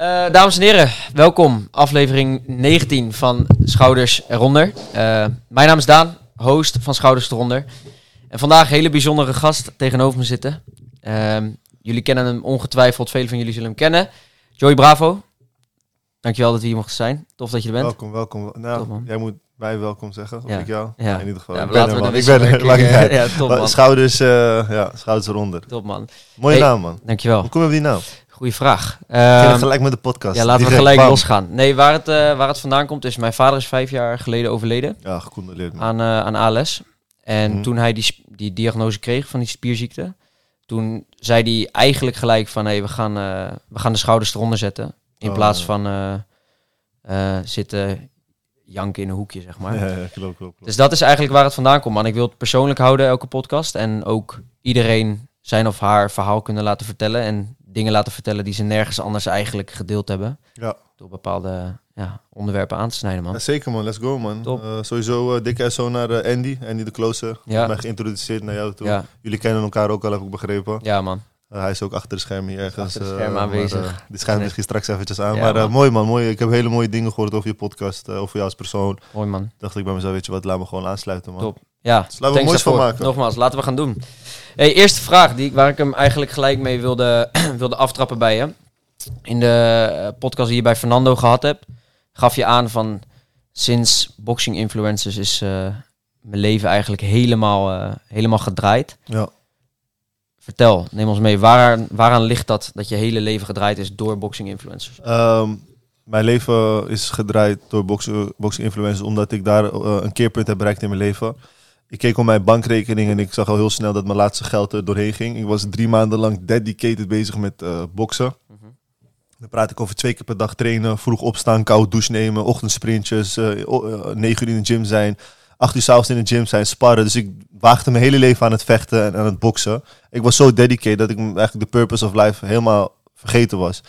Uh, dames en heren, welkom. Aflevering 19 van Schouders Eronder. Uh, mijn naam is Daan, host van Schouders Eronder. En vandaag een hele bijzondere gast tegenover me zitten. Uh, jullie kennen hem ongetwijfeld, velen van jullie zullen hem kennen. Joey Bravo. Dankjewel dat we hier mochten zijn. Tof dat je er bent. Welkom, welkom. Nou, Top, jij moet mij welkom zeggen, of Ja. ik jou? Ja. in ieder geval. Ja, ik laten ben we er, de man. Ik ben er, eh, ja, top, man. Schouders, eh, ja, schouders eronder. Top man. Mooie Hey. naam, man. Dankjewel. Hoe kom je op die naam? Goeie vraag. Ehm, gelijk met de podcast. ja, laten we gelijk bam. losgaan. Nee, waar het, eh, waar het vandaan komt is... Mijn vader is vijf jaar geleden overleden Ja, gecondoleerd, aan, eh, aan ALS. En Mhm. toen hij die, die diagnose kreeg van die spierziekte... Toen zei hij eigenlijk gelijk van... Hé, we, gaan, eh, we gaan de schouders eronder zetten. In Oh, plaats ja. van zitten janken in een hoekje, zeg maar. Ja, ja, klopt, klopt, klopt. Dus dat is eigenlijk waar het vandaan komt, man. Ik wil het persoonlijk houden, elke podcast. En ook iedereen zijn of haar verhaal kunnen laten vertellen. En dingen laten vertellen die ze nergens anders eigenlijk gedeeld hebben. Ja. Door bepaalde ja, onderwerpen aan te snijden, man. Ja, zeker, man. Let's go, man. Eh, sowieso uh, dikke SO naar eh, Andy. Andy de Closer. Ja. mij geïntroduceerd naar jou toe. Ja, Jullie kennen elkaar ook al, heb ik begrepen. ja, man. Hij is ook achter de schermen hier ergens. Achter de schermen aanwezig. eh, die schijnt misschien straks eventjes aan. Maar man. mooi, man. Mooi. Ik heb hele mooie dingen gehoord over je podcast. over jou als persoon. Mooi, man. Dacht ik bij mezelf, weet je wat, laat me gewoon aansluiten, man. Top. Ja, Dus laten we moois van maken. Nogmaals, laten we gaan doen. Hey, eerste vraag die, waar ik hem eigenlijk gelijk mee wilde, wilde aftrappen bij je. In de eh, podcast die je bij Fernando gehad hebt, gaf je aan van sinds boxing influencers is eh, mijn leven eigenlijk helemaal, eh, helemaal gedraaid. Ja. Vertel, neem ons mee. Waaraan, waaraan ligt dat dat je hele leven gedraaid is door boxing influencers? Ehm, mijn leven is gedraaid door boxing, boxing influencers omdat ik daar een keerpunt heb bereikt in mijn leven. Ik keek op mijn bankrekening en ik zag al heel snel dat mijn laatste geld er doorheen ging. Ik was drie maanden lang dedicated bezig met eh, boksen. Dan praat ik over twee keer per dag trainen, vroeg opstaan, koud douche nemen, ochtendsprintjes, o- eh, negen uur in de gym zijn, acht uur s'avonds in de gym zijn, sparren. Dus ik waagde mijn hele leven aan het vechten en aan het boksen. Ik was zo dedicated dat ik eigenlijk de purpose of life helemaal vergeten was.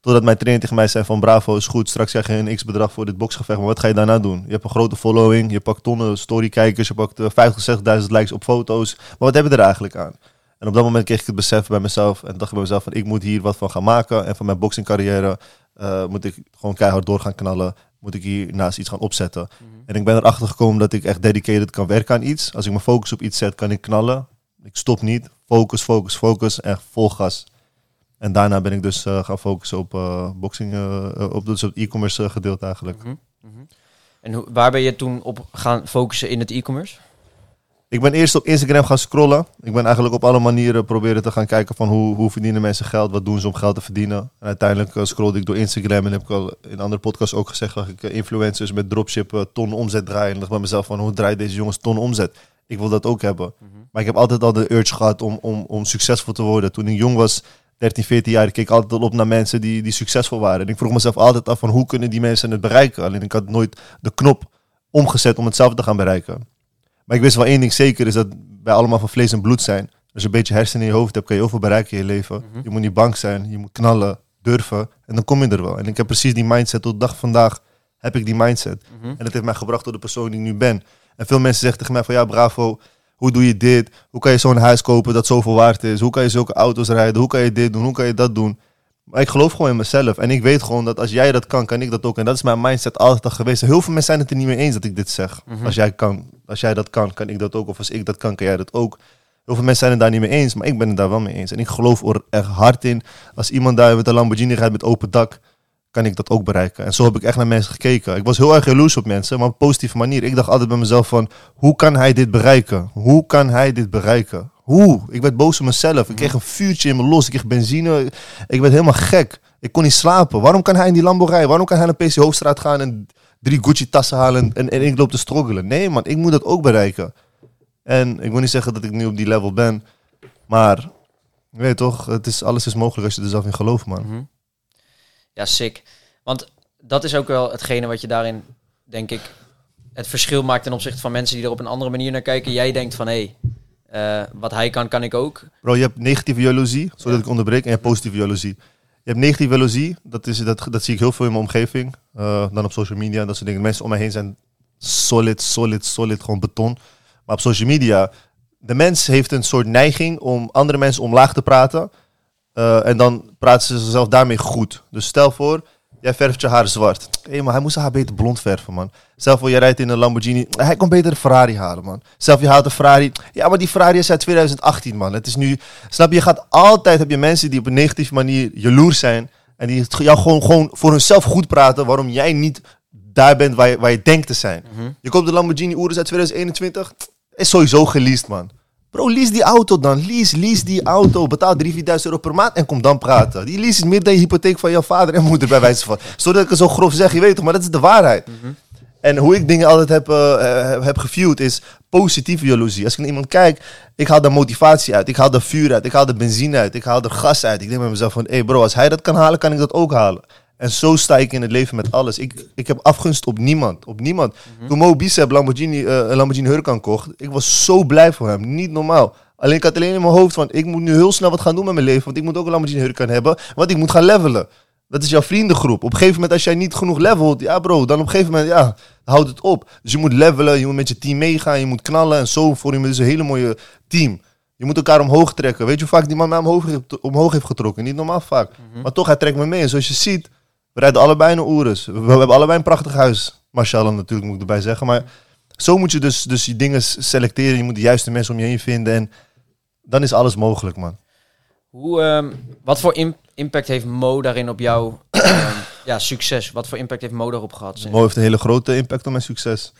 Totdat mijn trainer tegen mij zei van bravo, is goed, straks krijg je een x-bedrag voor dit boksgevecht, maar wat ga je daarna doen? Je hebt een grote following, je pakt tonnen storykijkers, je pakt eh, 50, 60.000 likes op foto's. Maar wat hebben we er eigenlijk aan? En op dat moment kreeg ik het besef bij mezelf en dacht ik bij mezelf van ik moet hier wat van gaan maken. En van mijn boxingcarrière eh, moet ik gewoon keihard door gaan knallen. Moet ik hier naast iets gaan opzetten. En ik ben erachter gekomen dat ik echt dedicated kan werken aan iets. Als ik mijn focus op iets zet, kan ik knallen. Ik stop niet. Focus, focus, focus. En vol gas. En daarna ben ik dus eh, gaan focussen op eh, boxing, eh, op dus op e-commerce gedeelte eigenlijk. Mhm, mhm. En hoe, waar ben je toen op gaan focussen in het e-commerce? Ik ben eerst op Instagram gaan scrollen. Ik ben eigenlijk op alle manieren proberen te gaan kijken van hoe, hoe verdienen mensen geld, wat doen ze om geld te verdienen. En uiteindelijk scrollde ik door Instagram en heb ik al in andere podcasts ook gezegd dat ik influencers met dropshippen ton omzet draaien. En dacht bij mezelf van hoe draait deze jongens ton omzet? Ik wil dat ook hebben. Maar ik heb altijd al de urge gehad om, om, om succesvol te worden. Toen ik jong was, 13, 14 jaar, ik keek altijd al op naar mensen die, die succesvol waren. En ik vroeg mezelf altijd af van hoe kunnen die mensen het bereiken? Alleen ik had nooit de knop omgezet om het zelf te gaan bereiken. Maar ik wist wel één ding zeker, is dat wij allemaal van vlees en bloed zijn. Als je een beetje hersenen in je hoofd hebt, kan je heel veel bereiken in je leven. Mhm. Je moet niet bang zijn, je moet knallen, durven. En dan kom je er wel. En ik heb precies die mindset, tot de dag van vandaag heb ik die mindset. Mhm. En dat heeft mij gebracht tot de persoon die ik nu ben. En veel mensen zeggen tegen mij van, ja bravo, hoe doe je dit? Hoe kan je zo'n huis kopen dat zoveel waard is? Hoe kan je zulke auto's rijden? Hoe kan je dit doen? Hoe kan je dat doen? Maar ik geloof gewoon in mezelf. En ik weet gewoon dat als jij dat kan, kan ik dat ook. En dat is mijn mindset altijd al geweest. Heel veel mensen zijn het er niet mee eens dat ik dit zeg. Mhm. Als jij kan, als jij dat kan, kan ik dat ook. Of als ik dat kan, kan jij dat ook. Heel veel mensen zijn het daar niet mee eens, maar ik ben het daar wel mee eens. En ik geloof er echt hard in. Als iemand daar met een Lamborghini rijdt met open dak, kan ik dat ook bereiken. En zo heb ik echt naar mensen gekeken. Ik was heel erg jaloers op mensen, maar op een positieve manier. Ik dacht altijd bij mezelf van, hoe kan hij dit bereiken? Hoe kan hij dit bereiken? Hoe? Ik werd boos op mezelf. Ik kreeg een vuurtje in me los. Ik kreeg benzine. Ik werd helemaal gek. Ik kon niet slapen. Waarom kan hij in die Lambo rijden? Waarom kan hij naar PC Hoofdstraat gaan en drie Gucci-tassen halen en, en ik loop te struggelen? Nee man, ik moet dat ook bereiken. En ik wil niet zeggen dat ik nu op die level ben, maar weet toch, het is, alles is mogelijk als je er zelf in gelooft, man. Mhm. Ja, sick. Want dat is ook wel hetgene wat je daarin, denk ik, het verschil maakt ten opzichte van mensen die er op een andere manier naar kijken. Jij denkt van, hé, hey, eh, wat hij kan, kan ik ook. Bro, je hebt negatieve jaloezie, zodat ik onderbreek, en je hebt positieve jaloezie. Je hebt negatieve jaloezie, dat, is, dat, dat zie ik heel veel in mijn omgeving. eh, dan op social media, dat soort dingen. Mensen om mij heen zijn solid, solid, solid, gewoon beton. Maar op social media, de mens heeft een soort neiging om andere mensen omlaag te praten. Eh, en dan praten ze zichzelf daarmee goed. Dus stel voor, jij verft je haar zwart. Hé, maar hij moest haar beter blond verven, man. Stel voor, jij rijdt in een Lamborghini. Hij kon beter een Ferrari halen, man. Stel voor, je haalt een Ferrari. Ja, maar die Ferrari is uit 2018, man. Het is nu... Snap je, je gaat altijd... Heb je mensen die op een negatieve manier jaloers zijn. En die jou gewoon, gewoon voor hunzelf goed praten. Waarom jij niet daar bent waar je, waar je denkt te zijn. Mhm. Je koopt de Lamborghini Urus uit 2021. Is sowieso geleased, man. Bro, lease die auto dan. Lease, lease die auto. Betaal 3.000, 4.000 euro per maand en kom dan praten. Die lease is meer dan je hypotheek van jouw vader en moeder, bij wijze van. Sorry dat ik het zo grof zeg, je weet toch, maar dat is de waarheid. En hoe ik dingen altijd heb, eh, heb geviewd is positieve jaloezie. Als ik naar iemand kijk, ik haal de motivatie uit. Ik haal de vuur uit. Ik haal de benzine uit. Ik haal de gas uit. Ik denk bij mezelf van, hé hey bro, als hij dat kan halen, kan ik dat ook halen. En zo sta ik in het leven met alles. Ik, ik heb afgunst op niemand. Op niemand. Toen Mo Bicep Lamborghini, eh, Lamborghini Huracan kocht, ik was zo blij voor hem. Niet normaal. Alleen ik had alleen in mijn hoofd van, ik moet nu heel snel wat gaan doen met mijn leven. Want ik moet ook een Lamborghini Huracan hebben. Want ik moet gaan levelen. Dat is jouw vriendengroep. Op een gegeven moment, als jij niet genoeg levelt, ja bro, dan op een gegeven moment, ja, houdt het op. Dus je moet levelen, je moet met je team meegaan, je moet knallen. En zo vorm je dus een hele mooie team. Je moet elkaar omhoog trekken. Weet je hoe vaak die man mij omhoog heeft, omhoog heeft getrokken? Niet normaal vaak. Maar toch, hij trekt me mee. En zoals je ziet, we rijden allebei naar Oeres. We, we hebben allebei een prachtig huis. Mashallah natuurlijk, moet ik erbij zeggen. Maar zo moet je dus, dus die dingen selecteren. Je moet de juiste mensen om je heen vinden. En dan is alles mogelijk, man. Hoe, ehm, wat voor im- impact heeft Mo daarin op jouw ehm, ja, succes? Wat voor impact heeft Mo daarop gehad? Mo heeft een hele grote impact op mijn succes.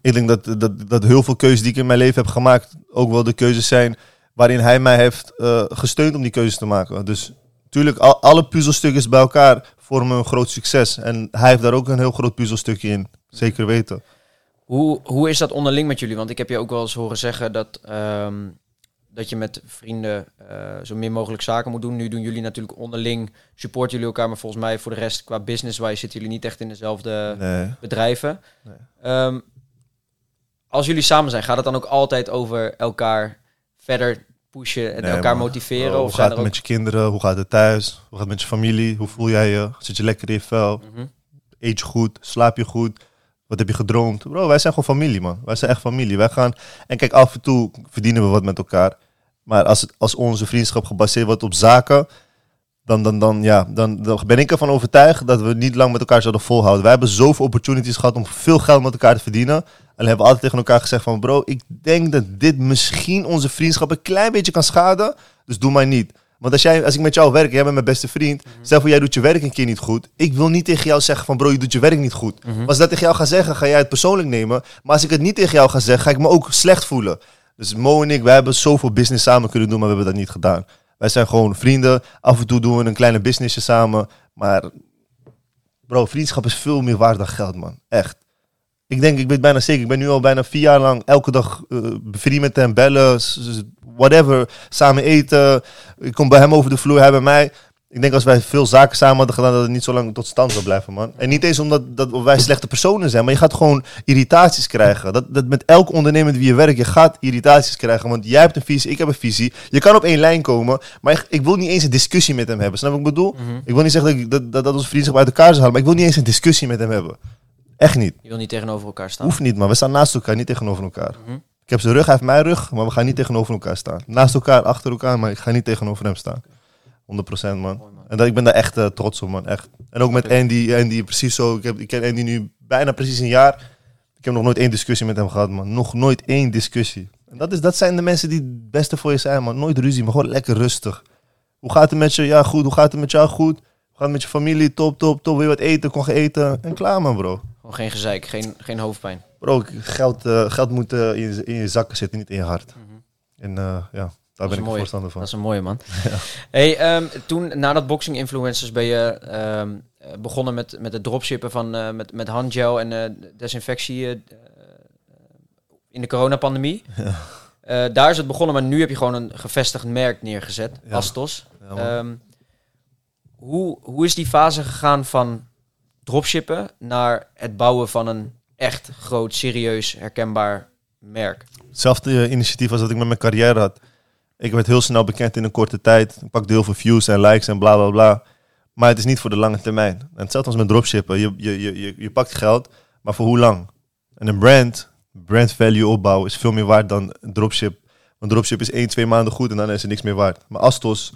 Ik denk dat, dat, dat heel veel keuzes die ik in mijn leven heb gemaakt, ook wel de keuzes zijn waarin hij mij heeft eh, gesteund om die keuzes te maken. Dus natuurlijk, al, alle puzzelstukjes bij elkaar vormen een groot succes. En hij heeft daar ook een heel groot puzzelstukje in. Zeker weten. Hoe, hoe is dat onderling met jullie? Want ik heb je ook wel eens horen zeggen dat, ehm, dat je met vrienden eh, zo min mogelijk zaken moet doen. Nu doen jullie natuurlijk onderling, supporten jullie elkaar, maar volgens mij voor de rest qua business-wise zitten jullie niet echt in dezelfde Nee. bedrijven. Nee. Ehm, als jullie samen zijn, gaat het dan ook altijd over elkaar verder pushen en Nee, elkaar motiveren? Oh, hoe gaat het ook... met je kinderen? Hoe gaat het thuis? Hoe gaat het met je familie? Hoe voel jij je? Zit je lekker in je vel? Mhm. Eet je goed? Slaap je goed? Wat heb je gedroomd? Bro, wij zijn gewoon familie, man. Wij zijn echt familie. Wij gaan... En kijk, af en toe verdienen we wat met elkaar. Maar als, het, als onze vriendschap gebaseerd wordt op zaken... Dan, dan, dan, ja, dan, dan ben ik ervan overtuigd dat we niet lang met elkaar zouden volhouden. Wij hebben zoveel opportunities gehad om veel geld met elkaar te verdienen. En hebben we altijd tegen elkaar gezegd van... Bro, ik denk dat dit misschien onze vriendschap een klein beetje kan schaden. Dus doe maar niet. Want als, jij, als ik met jou werk, jij bent mijn beste vriend. Stel voor jij doet je werk een keer niet goed. Ik wil niet tegen jou zeggen van bro, je doet je werk niet goed. Maar als ik dat tegen jou ga zeggen, ga jij het persoonlijk nemen. Maar als ik het niet tegen jou ga zeggen, ga ik me ook slecht voelen. Dus Mo en ik, wij hebben zoveel business samen kunnen doen, maar we hebben dat niet gedaan. Wij zijn gewoon vrienden. Af en toe doen we een kleine businessje samen. Maar bro, vriendschap is veel meer waard dan geld, man. Echt. Ik denk, ik weet bijna zeker, ik ben nu al bijna vier jaar lang elke dag eh bevriend met hem, bellen, whatever, samen eten. Ik kom bij hem over de vloer, hij bij mij. Ik denk als wij veel zaken samen hadden gedaan, dat het niet zo lang tot stand zou blijven, man. En niet eens omdat dat wij slechte personen zijn, maar je gaat gewoon irritaties krijgen. Dat, dat met elke ondernemer die je werkt, je gaat irritaties krijgen. Want jij hebt een visie, ik heb een visie. Je kan op één lijn komen, maar ik, ik wil niet eens een discussie met hem hebben. Snap wat ik bedoel? Mhm. Ik wil niet zeggen dat, dat, dat, dat onze vriendschap uit elkaar zou halen, maar ik wil niet eens een discussie met hem hebben. Echt niet. Je wil niet tegenover elkaar staan. Hoeft niet, man. We staan naast elkaar, niet tegenover elkaar. Mhm. Ik heb zijn rug, hij heeft mijn rug, maar we gaan niet tegenover elkaar staan. Naast elkaar, achter elkaar, maar ik ga niet tegenover hem staan. 100% man. Mooi, man. En dat, ik ben daar echt eh, trots op, man. Echt. En ook met Andy, Andy precies zo. Ik, heb, ik ken Andy nu bijna precies een jaar. Ik heb nog nooit één discussie met hem gehad, man. Nog nooit één discussie. En dat, is, dat zijn de mensen die het beste voor je zijn, man. Nooit ruzie, maar gewoon lekker rustig. Hoe gaat het met je? Ja, goed. Hoe gaat het met jou? Goed. Hoe gaat het met je familie? Top, top, top. Wil je wat eten? Kon je eten? En klaar, man, bro. Gewoon geen gezeik, geen, geen hoofdpijn. Bro, geld, eh, geld moet eh, in, je, in je zakken zitten, niet in je hart. En eh, ja, daar ben ik voorstander van. Dat is een mooie man. Hey, ehm, toen, na dat boxing influencers, ben je ehm, eh, begonnen met, met het dropshippen van met, met handgel en desinfectie in de coronapandemie. Eh, daar is het begonnen, maar nu heb je gewoon een gevestigd merk neergezet, Ja. Astos. Ja. Ehm, hoe, hoe is die fase gegaan van dropshippen naar het bouwen van een echt groot, serieus, herkenbaar merk? Hetzelfde eh, initiatief als dat ik met mijn carrière had. Ik werd heel snel bekend in een korte tijd. Ik pakte heel veel views en likes en bla bla bla. Maar het is niet voor de lange termijn. En hetzelfde als met dropshippen. Je, je, je, je, pakt geld, maar voor hoe lang? En een brand, brand value opbouwen is veel meer waard dan dropship. Want dropship is één, twee maanden goed en dan is er niks meer waard. Maar Astos,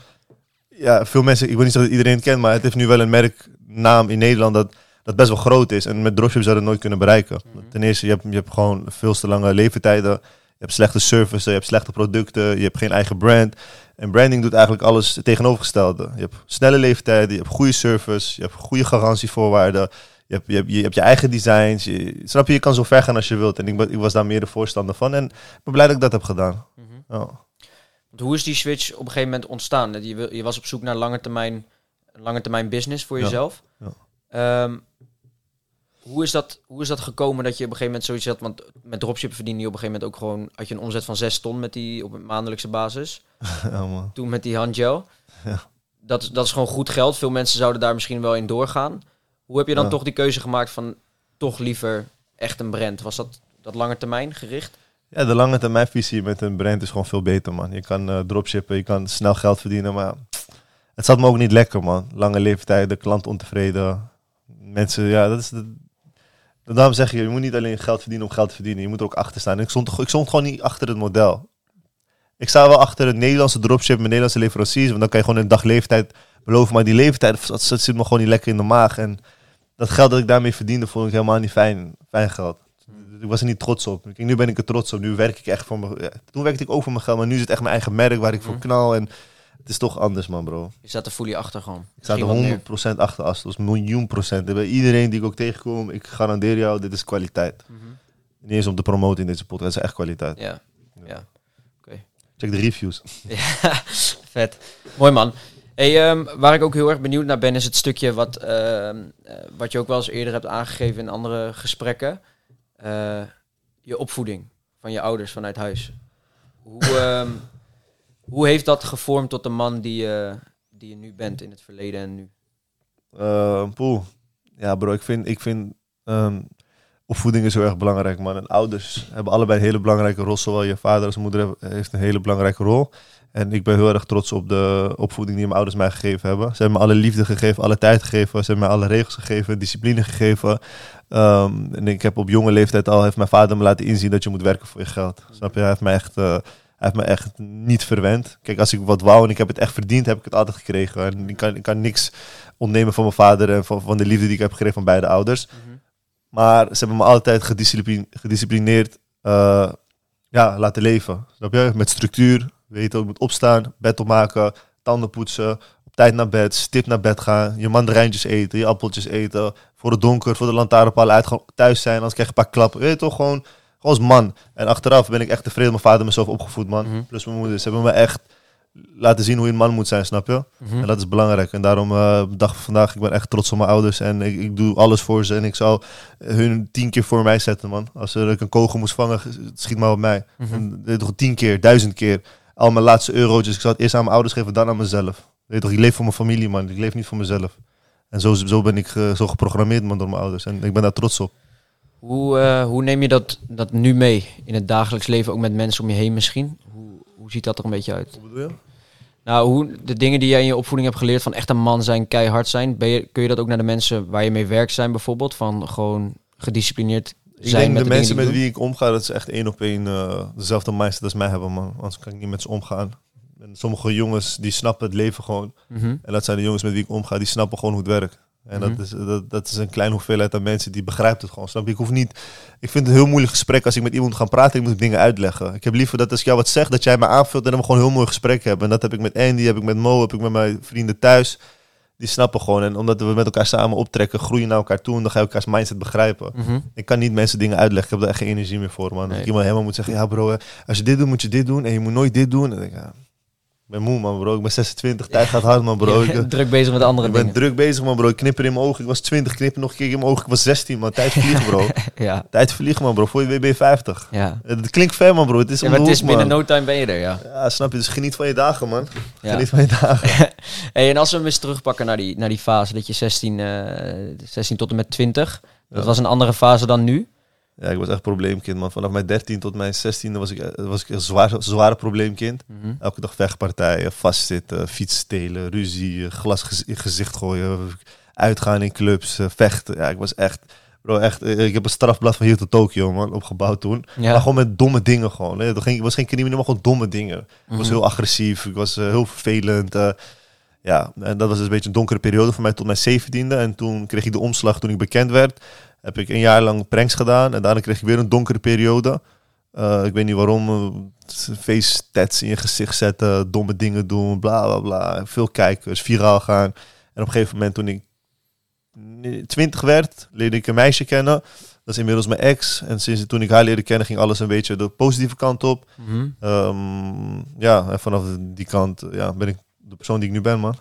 ja, veel mensen, ik wil niet zeggen dat iedereen het kent, maar het heeft nu wel een merknaam in Nederland dat, dat best wel groot is. En met dropship zou je dat nooit kunnen bereiken. Ten eerste, je hebt, je hebt gewoon veel te lange leeftijden. Je hebt slechte service, je hebt slechte producten, je hebt geen eigen brand. En branding doet eigenlijk alles het tegenovergestelde. Je hebt snelle leeftijden, je hebt goede service, je hebt goede garantievoorwaarden. Je hebt je, hebt, je, hebt je eigen designs. Je, snap je, je kan zo ver gaan als je wilt. En ik, ik was daar meer de voorstander van. En ik ben blij dat ik dat heb gedaan. Ja. Hoe is die switch op een gegeven moment ontstaan? Je, wil- je was op zoek naar lange termijn, lange termijn business voor jezelf. ja. Ehm, hoe, is dat, hoe is dat gekomen dat je op een gegeven moment zoiets had? Want met dropship verdiende je op een gegeven moment ook gewoon... had je een omzet van 6 ton met die, op een maandelijkse basis. ja, man. Toen met die handgel. Ja. Dat, is- dat is gewoon goed geld. Veel mensen zouden daar misschien wel in doorgaan. Hoe heb je dan Ja. toch die keuze gemaakt van toch liever echt een brand? Was dat, dat lange termijn gericht? Ja, de lange termijn visie met een brand is gewoon veel beter, man. Je kan eh, dropshippen, je kan snel geld verdienen, maar het zat me ook niet lekker, man. Lange leeftijden, klant ontevreden. Mensen, ja, dat is de... Daarom zeg je, je moet niet alleen geld verdienen om geld te verdienen. Je moet er ook achter staan. Ik stond, ik stond gewoon niet achter het model. Ik sta wel achter het Nederlandse dropship, mijn Nederlandse leveranciers. Want dan kan je gewoon een dag leeftijd beloven. Maar die leeftijd, dat zit me gewoon niet lekker in de maag. En dat geld dat ik daarmee verdiende, vond ik helemaal niet fijn, fijn geld. Ik was er niet trots op. Kijk, nu ben ik er trots op. Nu werk ik echt voor mijn... Ja, toen werkte ik ook voor mijn geld, maar nu is het echt mijn eigen merk waar ik voor Mhm. knal. En het is toch anders, man, bro. Je staat er fully achter gewoon. Ik sta er meer. 100% achter, als een miljoen procent. Bij iedereen die ik ook tegenkom, ik garandeer jou, dit is kwaliteit. Mhm. Niet eens om te promoten in deze podcast, het is echt kwaliteit. Ja, ja. Check de reviews. Ja, vet. Mooi man. Hey, ehm, waar ik ook heel erg benieuwd naar ben, is het stukje wat, ehm, eh, wat je ook wel eens eerder hebt aangegeven in andere gesprekken. Eh, je opvoeding van je ouders vanuit huis. Hoe, ehm, hoe heeft dat gevormd tot de man die, je die je nu bent in het verleden en nu? Eh, poeh. Ja, bro, ik vind, ik vind ehm, opvoeding is heel erg belangrijk, man. En ouders hebben allebei een hele belangrijke rol. Zowel je vader als moeder heb- heeft een hele belangrijke rol. En ik ben heel erg trots op de opvoeding die mijn ouders mij gegeven hebben. Ze hebben me alle liefde gegeven, alle tijd gegeven. Ze hebben mij alle regels gegeven, discipline gegeven. Ehm, en ik heb op jonge leeftijd al, heeft mijn vader me laten inzien dat je moet werken voor je geld. Snap je? Hij heeft mij echt, eh, hij heeft me echt niet verwend. Kijk, als ik wat wou en ik heb het echt verdiend, heb ik het altijd gekregen. En ik kan, ik kan niks ontnemen van mijn vader en van, van de liefde die ik heb gekregen van beide ouders. Maar ze hebben me altijd gediscipline- gedisciplineerd eh, ja, laten leven. Snap je? Met structuur. Weten, ik moet opstaan, bed opmaken, tanden poetsen, op tijd naar bed, stip naar bed gaan, je mandarijntjes eten, je appeltjes eten, voor het donker, voor de lantaarnpalen uit, gewoon thuis zijn, anders krijg je een paar klappen. Weet je toch, gewoon, gewoon als man. En achteraf ben ik echt tevreden mijn vader mezelf opgevoed, man. Mhm. Plus mijn moeder. Ze hebben me echt laten zien hoe je een man moet zijn, snap je? Mhm. En dat is belangrijk. En daarom, dag van vandaag, ik ben echt trots op mijn ouders. En ik, ik doe alles voor ze. En ik zou hun tien keer voor mij zetten, man. Als er ik een kogel moest vangen, schiet maar op mij. Mhm. En dit toch tien keer, duizend keer. Al mijn laatste eurotjes. Ik zou het eerst aan mijn ouders geven, dan aan mezelf. Weet je toch, ik leef voor mijn familie, man. Ik leef niet voor mezelf. En zo, zo ben ik ge- zo geprogrammeerd, door mijn ouders. En ik ben daar trots op. Hoe, eh, hoe neem je dat, dat nu mee in het dagelijks leven, ook met mensen om je heen misschien? Hoe, hoe ziet dat er een beetje uit? Wat bedoel je? Nou, hoe, de dingen die jij in je opvoeding hebt geleerd van echt een man zijn, keihard zijn, ben je, kun je dat ook naar de mensen waar je mee werkt zijn bijvoorbeeld? Van gewoon gedisciplineerd Ik zijn denk met de de, mensen met wie ik omga, dat ze echt één op één eh, dezelfde mindset als mij hebben, man. Anders kan ik niet met ze omgaan. En sommige jongens, die snappen het leven gewoon. Mhm. En dat zijn de jongens met wie ik omga, die snappen gewoon hoe het werkt. En Mhm. dat, is, dat, dat is een kleine hoeveelheid aan mensen die begrijpt het gewoon. Snap je? Ik hoef niet. Ik vind het een heel moeilijk gesprek als ik met iemand ga praten. Ik moet dingen uitleggen. Ik heb liever dat als ik jou wat zeg, dat jij me aanvult en dan we gewoon een heel mooi gesprek hebben. En dat heb ik met Andy, heb ik met Mo, heb ik met mijn vrienden thuis. Die snappen gewoon. En omdat we met elkaar samen optrekken, groeien naar elkaar toe. En dan ga je elkaars mindset begrijpen. Mhm. Ik kan niet mensen dingen uitleggen. Ik heb daar echt geen energie meer voor, man. Nee. ik iemand helemaal moet zeggen, ja bro, als je dit doet, moet je dit doen. En je moet nooit dit doen. En ik, ja, ben moe, man, bro. Ik ben 26, tijd gaat hard, man, bro. Ik, bent druk bezig met andere ik ben dingen. druk bezig, man, bro. Ik knipper in mijn ogen. Ik was 20, knipper nog een keer in mijn ogen. Ik was 16, man. Tijd vliegen, bro. Ja, Tijd vliegen, man, bro. Voor je ben je 50. ja. Het klinkt ver, man, bro. Het is ja maar het is hoek, binnen no time ben je er, ja. Ja, snap je? Dus geniet van je dagen, man. ja. Geniet van je dagen. Hey, en als we hem eens terugpakken naar die, naar die fase, dat je 16, eh 16 tot en met 20, dat was een andere fase dan nu. Ja, ik was echt probleemkind, man. Vanaf mijn 13 tot mijn 16e was ik, eh, was ik een zwaar, zware probleemkind. Mhm. Elke dag vechtpartijen, vastzitten, fiets stelen, ruzie, eh, glas in gezicht gooien, uitgaan in clubs, eh, vechten. Ja, ik was echt, bro, echt, ik heb een strafblad van hier tot Tokio, man, opgebouwd toen. Ja. Maar gewoon met domme dingen gewoon. Hè. Het ging- Ik was geen crimineel, maar gewoon domme dingen. Ik was Mhm. heel agressief, ik was heel vervelend. Ja, en dat was dus een beetje een donkere periode voor mij tot mijn zeventiende. En toen kreeg ik de omslag toen ik bekend werd. Heb ik een jaar lang pranks gedaan. En daarna kreeg ik weer een donkere periode. Eh, ik weet niet waarom. eh, face stats in je gezicht zetten. Domme dingen doen. Bla bla bla. Veel kijkers. Viraal gaan. En op een gegeven moment toen ik 20 werd, leerde ik een meisje kennen. Dat is inmiddels mijn ex. En sinds toen ik haar leerde kennen, ging alles een beetje de positieve kant op. Mhm. Ehm, ja, en vanaf die kant ja, ben ik de persoon die ik nu ben, man.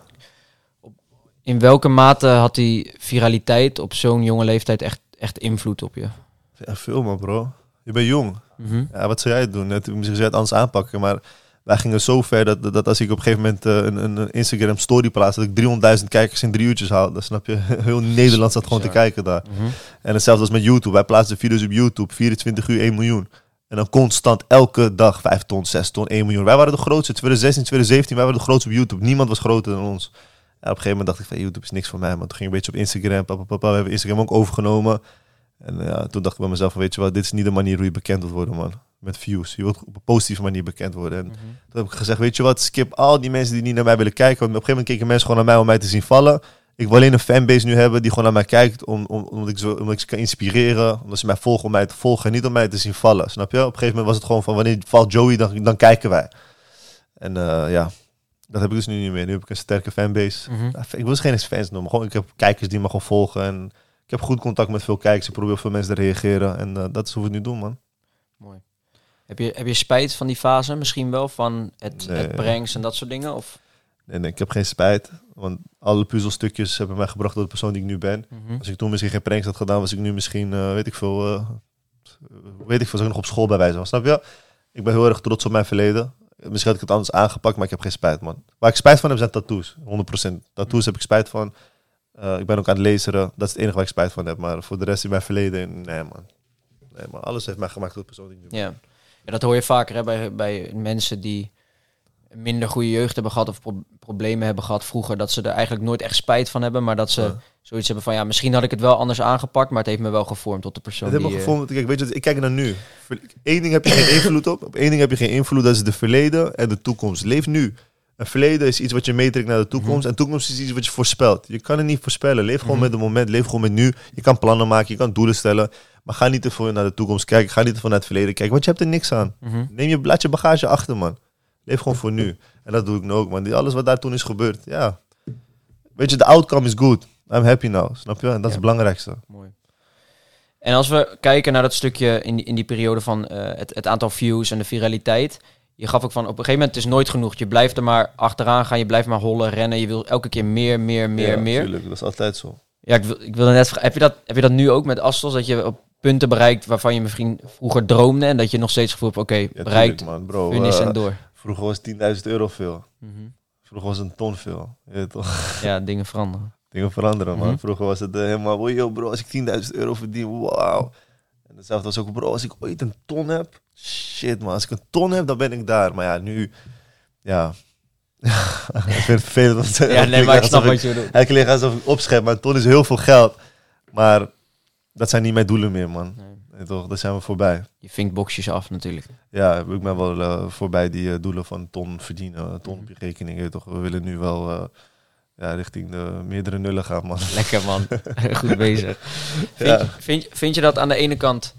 In welke mate had die viraliteit op zo'n jonge leeftijd echt, echt invloed op je? Ja, veel, man, bro. Je bent jong. Mhm. Ja, wat zou jij doen? Net, misschien zou je het anders aanpakken, maar wij gingen zo ver dat, dat, als ik op een gegeven moment eh, een, een, Instagram story plaats, dat ik 300.000 kijkers in drie uurtjes haal. Dan snap je, heel Nederland zat gewoon te kijken daar. Mhm. En hetzelfde als met YouTube. Wij plaatsen video's op YouTube, 24 uur 1 miljoen. En dan constant elke dag 5 ton, 6 ton, 1 miljoen. Wij waren de grootste. 2016, 2017, wij waren de grootste op YouTube. Niemand was groter dan ons. En op een gegeven moment dacht ik van YouTube is niks voor mij. Maar toen ging ik een beetje op Instagram. Papa, papa, we hebben Instagram ook overgenomen. En ja, toen dacht ik bij mezelf weet je wat, dit is niet de manier hoe je bekend wilt worden man. Met views. Je wilt op een positieve manier bekend worden. En Mhm. toen heb ik gezegd, weet je wat, skip al die mensen die niet naar mij willen kijken. Want op een gegeven moment keken mensen gewoon naar mij om mij te zien vallen. Ik wil alleen een fanbase nu hebben die gewoon naar mij kijkt. Om, om, omdat, ik zo, omdat ik ze kan inspireren. Omdat ze mij volgen om mij te volgen. En niet om mij te zien vallen. Snap je? Op een gegeven moment was het gewoon van wanneer valt Joey, dan, dan kijken wij. En eh, ja, dat heb ik dus nu niet meer. Nu heb ik een sterke fanbase. Mhm. Ik wil dus geen fans noemen. Gewoon, ik heb kijkers die me gewoon volgen. En ik heb goed contact met veel kijkers. Ik probeer op veel mensen te reageren. En eh, dat is hoe we het nu doen, man. Mooi. Heb je, heb je spijt van die fase misschien wel? Van het, Nee. het pranks en dat soort dingen? Of? Nee, nee, ik heb geen spijt. Want alle puzzelstukjes hebben mij gebracht tot de persoon die ik nu ben. Mhm. Als ik toen misschien geen pranks had gedaan, was ik nu misschien, eh, weet ik veel, eh, weet ik veel, zou ik nog op school bij wijze van. Snap je? Ik ben heel erg trots op mijn verleden. Misschien had ik het anders aangepakt, maar ik heb geen spijt, man. Waar ik spijt van heb, zijn tattoos. 100%. Tattoos heb ik spijt van. Eh, ik ben ook aan het lezen. Dat is het enige waar ik spijt van heb. Maar voor de rest in mijn verleden, nee, man. Nee, man. Alles heeft mij gemaakt tot persoon die nu. Ja. ja, dat hoor je vaker hè, bij, bij mensen die minder goede jeugd hebben gehad of pro- problemen hebben gehad vroeger. Dat ze er eigenlijk nooit echt spijt van hebben, maar dat ze Ja. zoiets hebben van ja, misschien had ik het wel anders aangepakt, maar het heeft me wel gevormd tot de persoon Het heeft me eh, gevonden. Kijk, weet je, ik kijk naar nu. Eén ding heb je geen invloed op. Op één ding heb je geen invloed. Dat is de verleden en de toekomst. Leef nu. Een verleden is iets wat je meetrekt naar de toekomst. En toekomst is iets wat je voorspelt. Je kan het niet voorspellen. Leef gewoon Mhm. met het moment. Leef gewoon met nu. Je kan plannen maken. Je kan doelen stellen. Maar ga niet te veel naar de toekomst kijken. Ga niet te veel naar het verleden kijken. Want je hebt er niks aan. mhm. Neem je, laat je bagage achter, man. Leef gewoon voor nu. En dat doe ik nu ook, man. Die- Alles wat daar toen is gebeurd. Ja. Weet je, de outcome is good. I'm happy now. Snap je? En dat is het belangrijkste. Mooi. En als we kijken naar dat stukje in die, in die periode van eh, het, het aantal views en de viraliteit. Je gaf ook van op een gegeven moment het is nooit genoeg. Je blijft er maar achteraan gaan, je blijft maar hollen, rennen. Je wil elke keer meer, meer, meer, Ja, meer. tuurlijk. Dat is altijd zo. Ja, ik, wil, ik wilde net vragen, heb je, dat, heb je dat nu ook met Astos? Dat je op punten bereikt waarvan je misschien vroeger droomde en dat je nog steeds gevoel hebt, oké, Ja, bereikt, man, bro. finish Eh, en door. Vroeger was 10.000 euro veel. Mhm. Vroeger was een ton veel. Je toch? Ja, dingen veranderen. Dingen veranderen, man. Mhm. Vroeger was het eh, helemaal, "Wow, yo bro, als ik 10.000 euro verdien, wauw. En hetzelfde was ook, bro, als ik ooit een ton heb, shit man, als ik een ton heb, dan ben ik daar. Maar ja, nu, ja, ik vind het vervelend. Ja, nee, maar ik snap wat je bedoelt. Klinkt alsof ik opschep, maar een ton is heel veel geld. Maar dat zijn niet mijn doelen meer, man. Nee. Toch, daar zijn we voorbij. Je vinkt boxjes af natuurlijk. Ja, ik ben wel eh, voorbij die eh, doelen van ton verdienen, een ton op je rekening. je toch, we willen nu wel eh, ja, richting de meerdere nullen gaan, man. Lekker man, goed bezig. Vind, Ja. je, vind, je- vind je dat aan de ene kant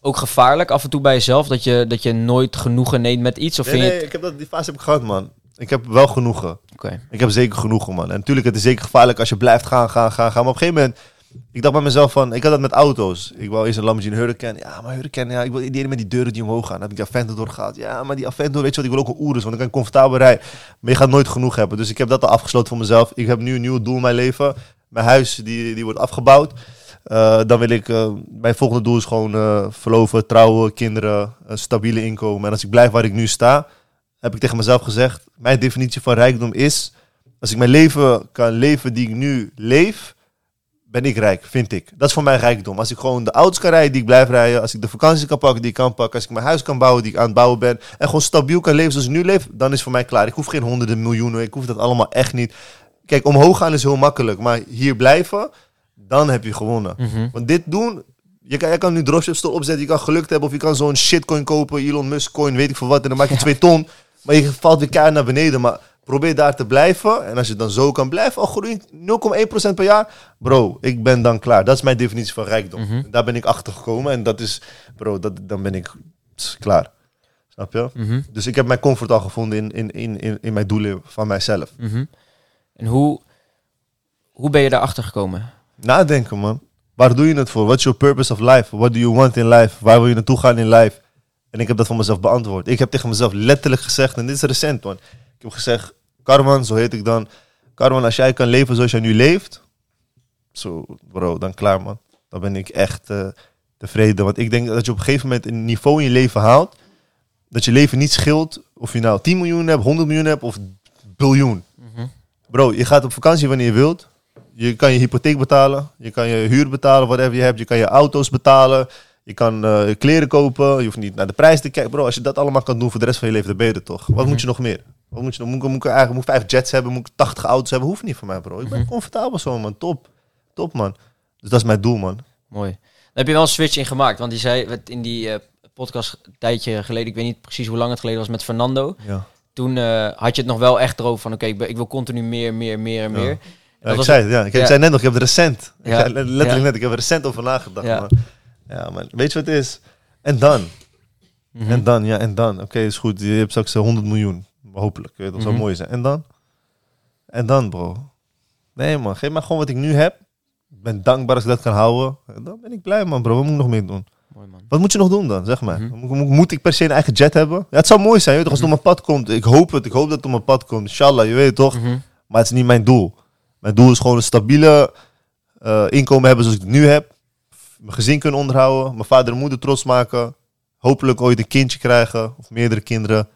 ook gevaarlijk af en toe bij jezelf? Dat je, dat je nooit genoegen neemt met iets? Of Nee, vind je nee, het... ik heb dat, die fase heb ik gehad, man. Ik heb wel genoegen. Oké. Ik heb zeker genoegen, man. En natuurlijk, het is zeker gevaarlijk als je blijft gaan, gaan, gaan, gaan. Maar op een gegeven moment, ik dacht bij mezelf van, ik had dat met auto's. Ik wou eerst een Lamborghini Hurricane. Ja, maar Hurricane, ja, ik wil die met die deuren die omhoog gaan. Dan heb ik die Aventador gehad. Ja, maar die Aventador, weet je wat, ik wil ook een Urus, want dan kan ik comfortabel rijden. Maar je gaat nooit genoeg hebben. Dus ik heb dat al afgesloten voor mezelf. Ik heb nu een nieuw doel in mijn leven. Mijn huis, die, die wordt afgebouwd. Eh, dan wil ik, eh, mijn volgende doel is gewoon eh, verloven, trouwen, kinderen, een stabiele inkomen. En als ik blijf waar ik nu sta, heb ik tegen mezelf gezegd, mijn definitie van rijkdom is, als ik mijn leven kan leven die ik nu leef, ben ik rijk, vind ik. Dat is voor mij rijkdom. Als ik gewoon de auto's kan rijden die ik blijf rijden, als ik de vakantie kan pakken die ik kan pakken, als ik mijn huis kan bouwen die ik aan het bouwen ben, en gewoon stabiel kan leven zoals ik nu leef, dan is voor mij klaar. Ik hoef geen honderden miljoenen, ik hoef dat allemaal echt niet. Kijk, omhoog gaan is heel makkelijk, maar hier blijven, dan heb je gewonnen. Mhm. Want dit doen, je kan, je kan nu dropship store opzetten, je kan gelukt hebben of je kan zo'n shitcoin kopen, Elon Musk coin, weet ik veel wat, en dan maak je twee ton. Maar je valt weer keihard naar beneden. Maar Probeer daar te blijven. En als je dan zo kan blijven, al groei 0,1% per jaar. Bro, ik ben dan klaar. Dat is mijn definitie van rijkdom. Mhm. Daar ben ik achter gekomen. En dat is, bro, dat, dan ben ik klaar. Snap je? Mhm, Dus ik heb mijn comfort al gevonden in, in, in, in, in mijn doelen van mijzelf. mhm. En hoe, hoe ben je daarachter gekomen? Nadenken, man. Waar doe je het voor? What's your purpose of life? What do you want in life? Waar wil je naartoe gaan in life? En ik heb dat voor mezelf beantwoord. Ik heb tegen mezelf letterlijk gezegd, en dit is recent, man. Ik heb gezegd, Carman, zo heet ik dan. Carman, als jij kan leven zoals jij nu leeft, zo, bro, dan klaar, man. Dan ben ik echt eh, tevreden. Want ik denk dat je op een gegeven moment een niveau in je leven haalt, dat je leven niet scheelt of je nou 10 miljoen hebt, 100 miljoen hebt of biljoen. Mhm. Bro, je gaat op vakantie wanneer je wilt. Je kan je hypotheek betalen. Je kan je huur betalen, whatever je hebt. Je kan je auto's betalen. Je kan eh, kleren kopen. Je hoeft niet naar de prijs te kijken. Bro, als je dat allemaal kan doen voor de rest van je leven, dan ben je er toch. Wat Mhm. moet je nog meer? Wat moet je nog? Moet ik, moet ik eigenlijk moet ik vijf jets hebben? Moet ik 80 auto's hebben? Hoeft niet voor mij, bro. Ik ben Mhm. comfortabel zo, man. Top. Top, man. Dus dat is mijn doel, man. Mooi. Daar heb je wel een switch in gemaakt. Want die zei in die eh, podcast een tijdje geleden, ik weet niet precies hoe lang het geleden was met Fernando. Ja. Toen eh, had je het nog wel echt erover van oké, ik, wil continu meer, meer, meer en Ja. meer. Ja, ik was zei, het, ja. Ik, ja. zei net nog, ik heb recent. Ik zei letterlijk net, ik heb er recent over nagedacht, man. Ja, man. Weet je wat het is? En dan? Mhm. En dan, ja, en dan. Oké, is goed. Je hebt straks eh, 100 miljoen. Hopelijk. Weet, dat zou Mhm. mooi zijn. En dan? En dan, bro. Nee, man. Geef maar gewoon wat ik nu heb. Ik ben dankbaar als ik dat kan houden. En dan ben ik blij, man, bro. Wat moet ik nog meer doen? Mooi man. Wat moet je nog doen dan? Zeg maar. Mhm. Moet, moet- moet ik per se een eigen jet hebben? Ja, het zou mooi zijn, weet toch, als het op mijn pad komt. Ik hoop het. Ik hoop dat het op mijn pad komt. Inshallah, je weet toch? Maar het is niet mijn doel. Mijn doel is gewoon een stabiele eh, inkomen hebben zoals ik het nu heb. Mijn gezin kunnen onderhouden. Mijn vader en moeder trots maken. Hopelijk ooit een kindje krijgen. Of meerdere kinderen.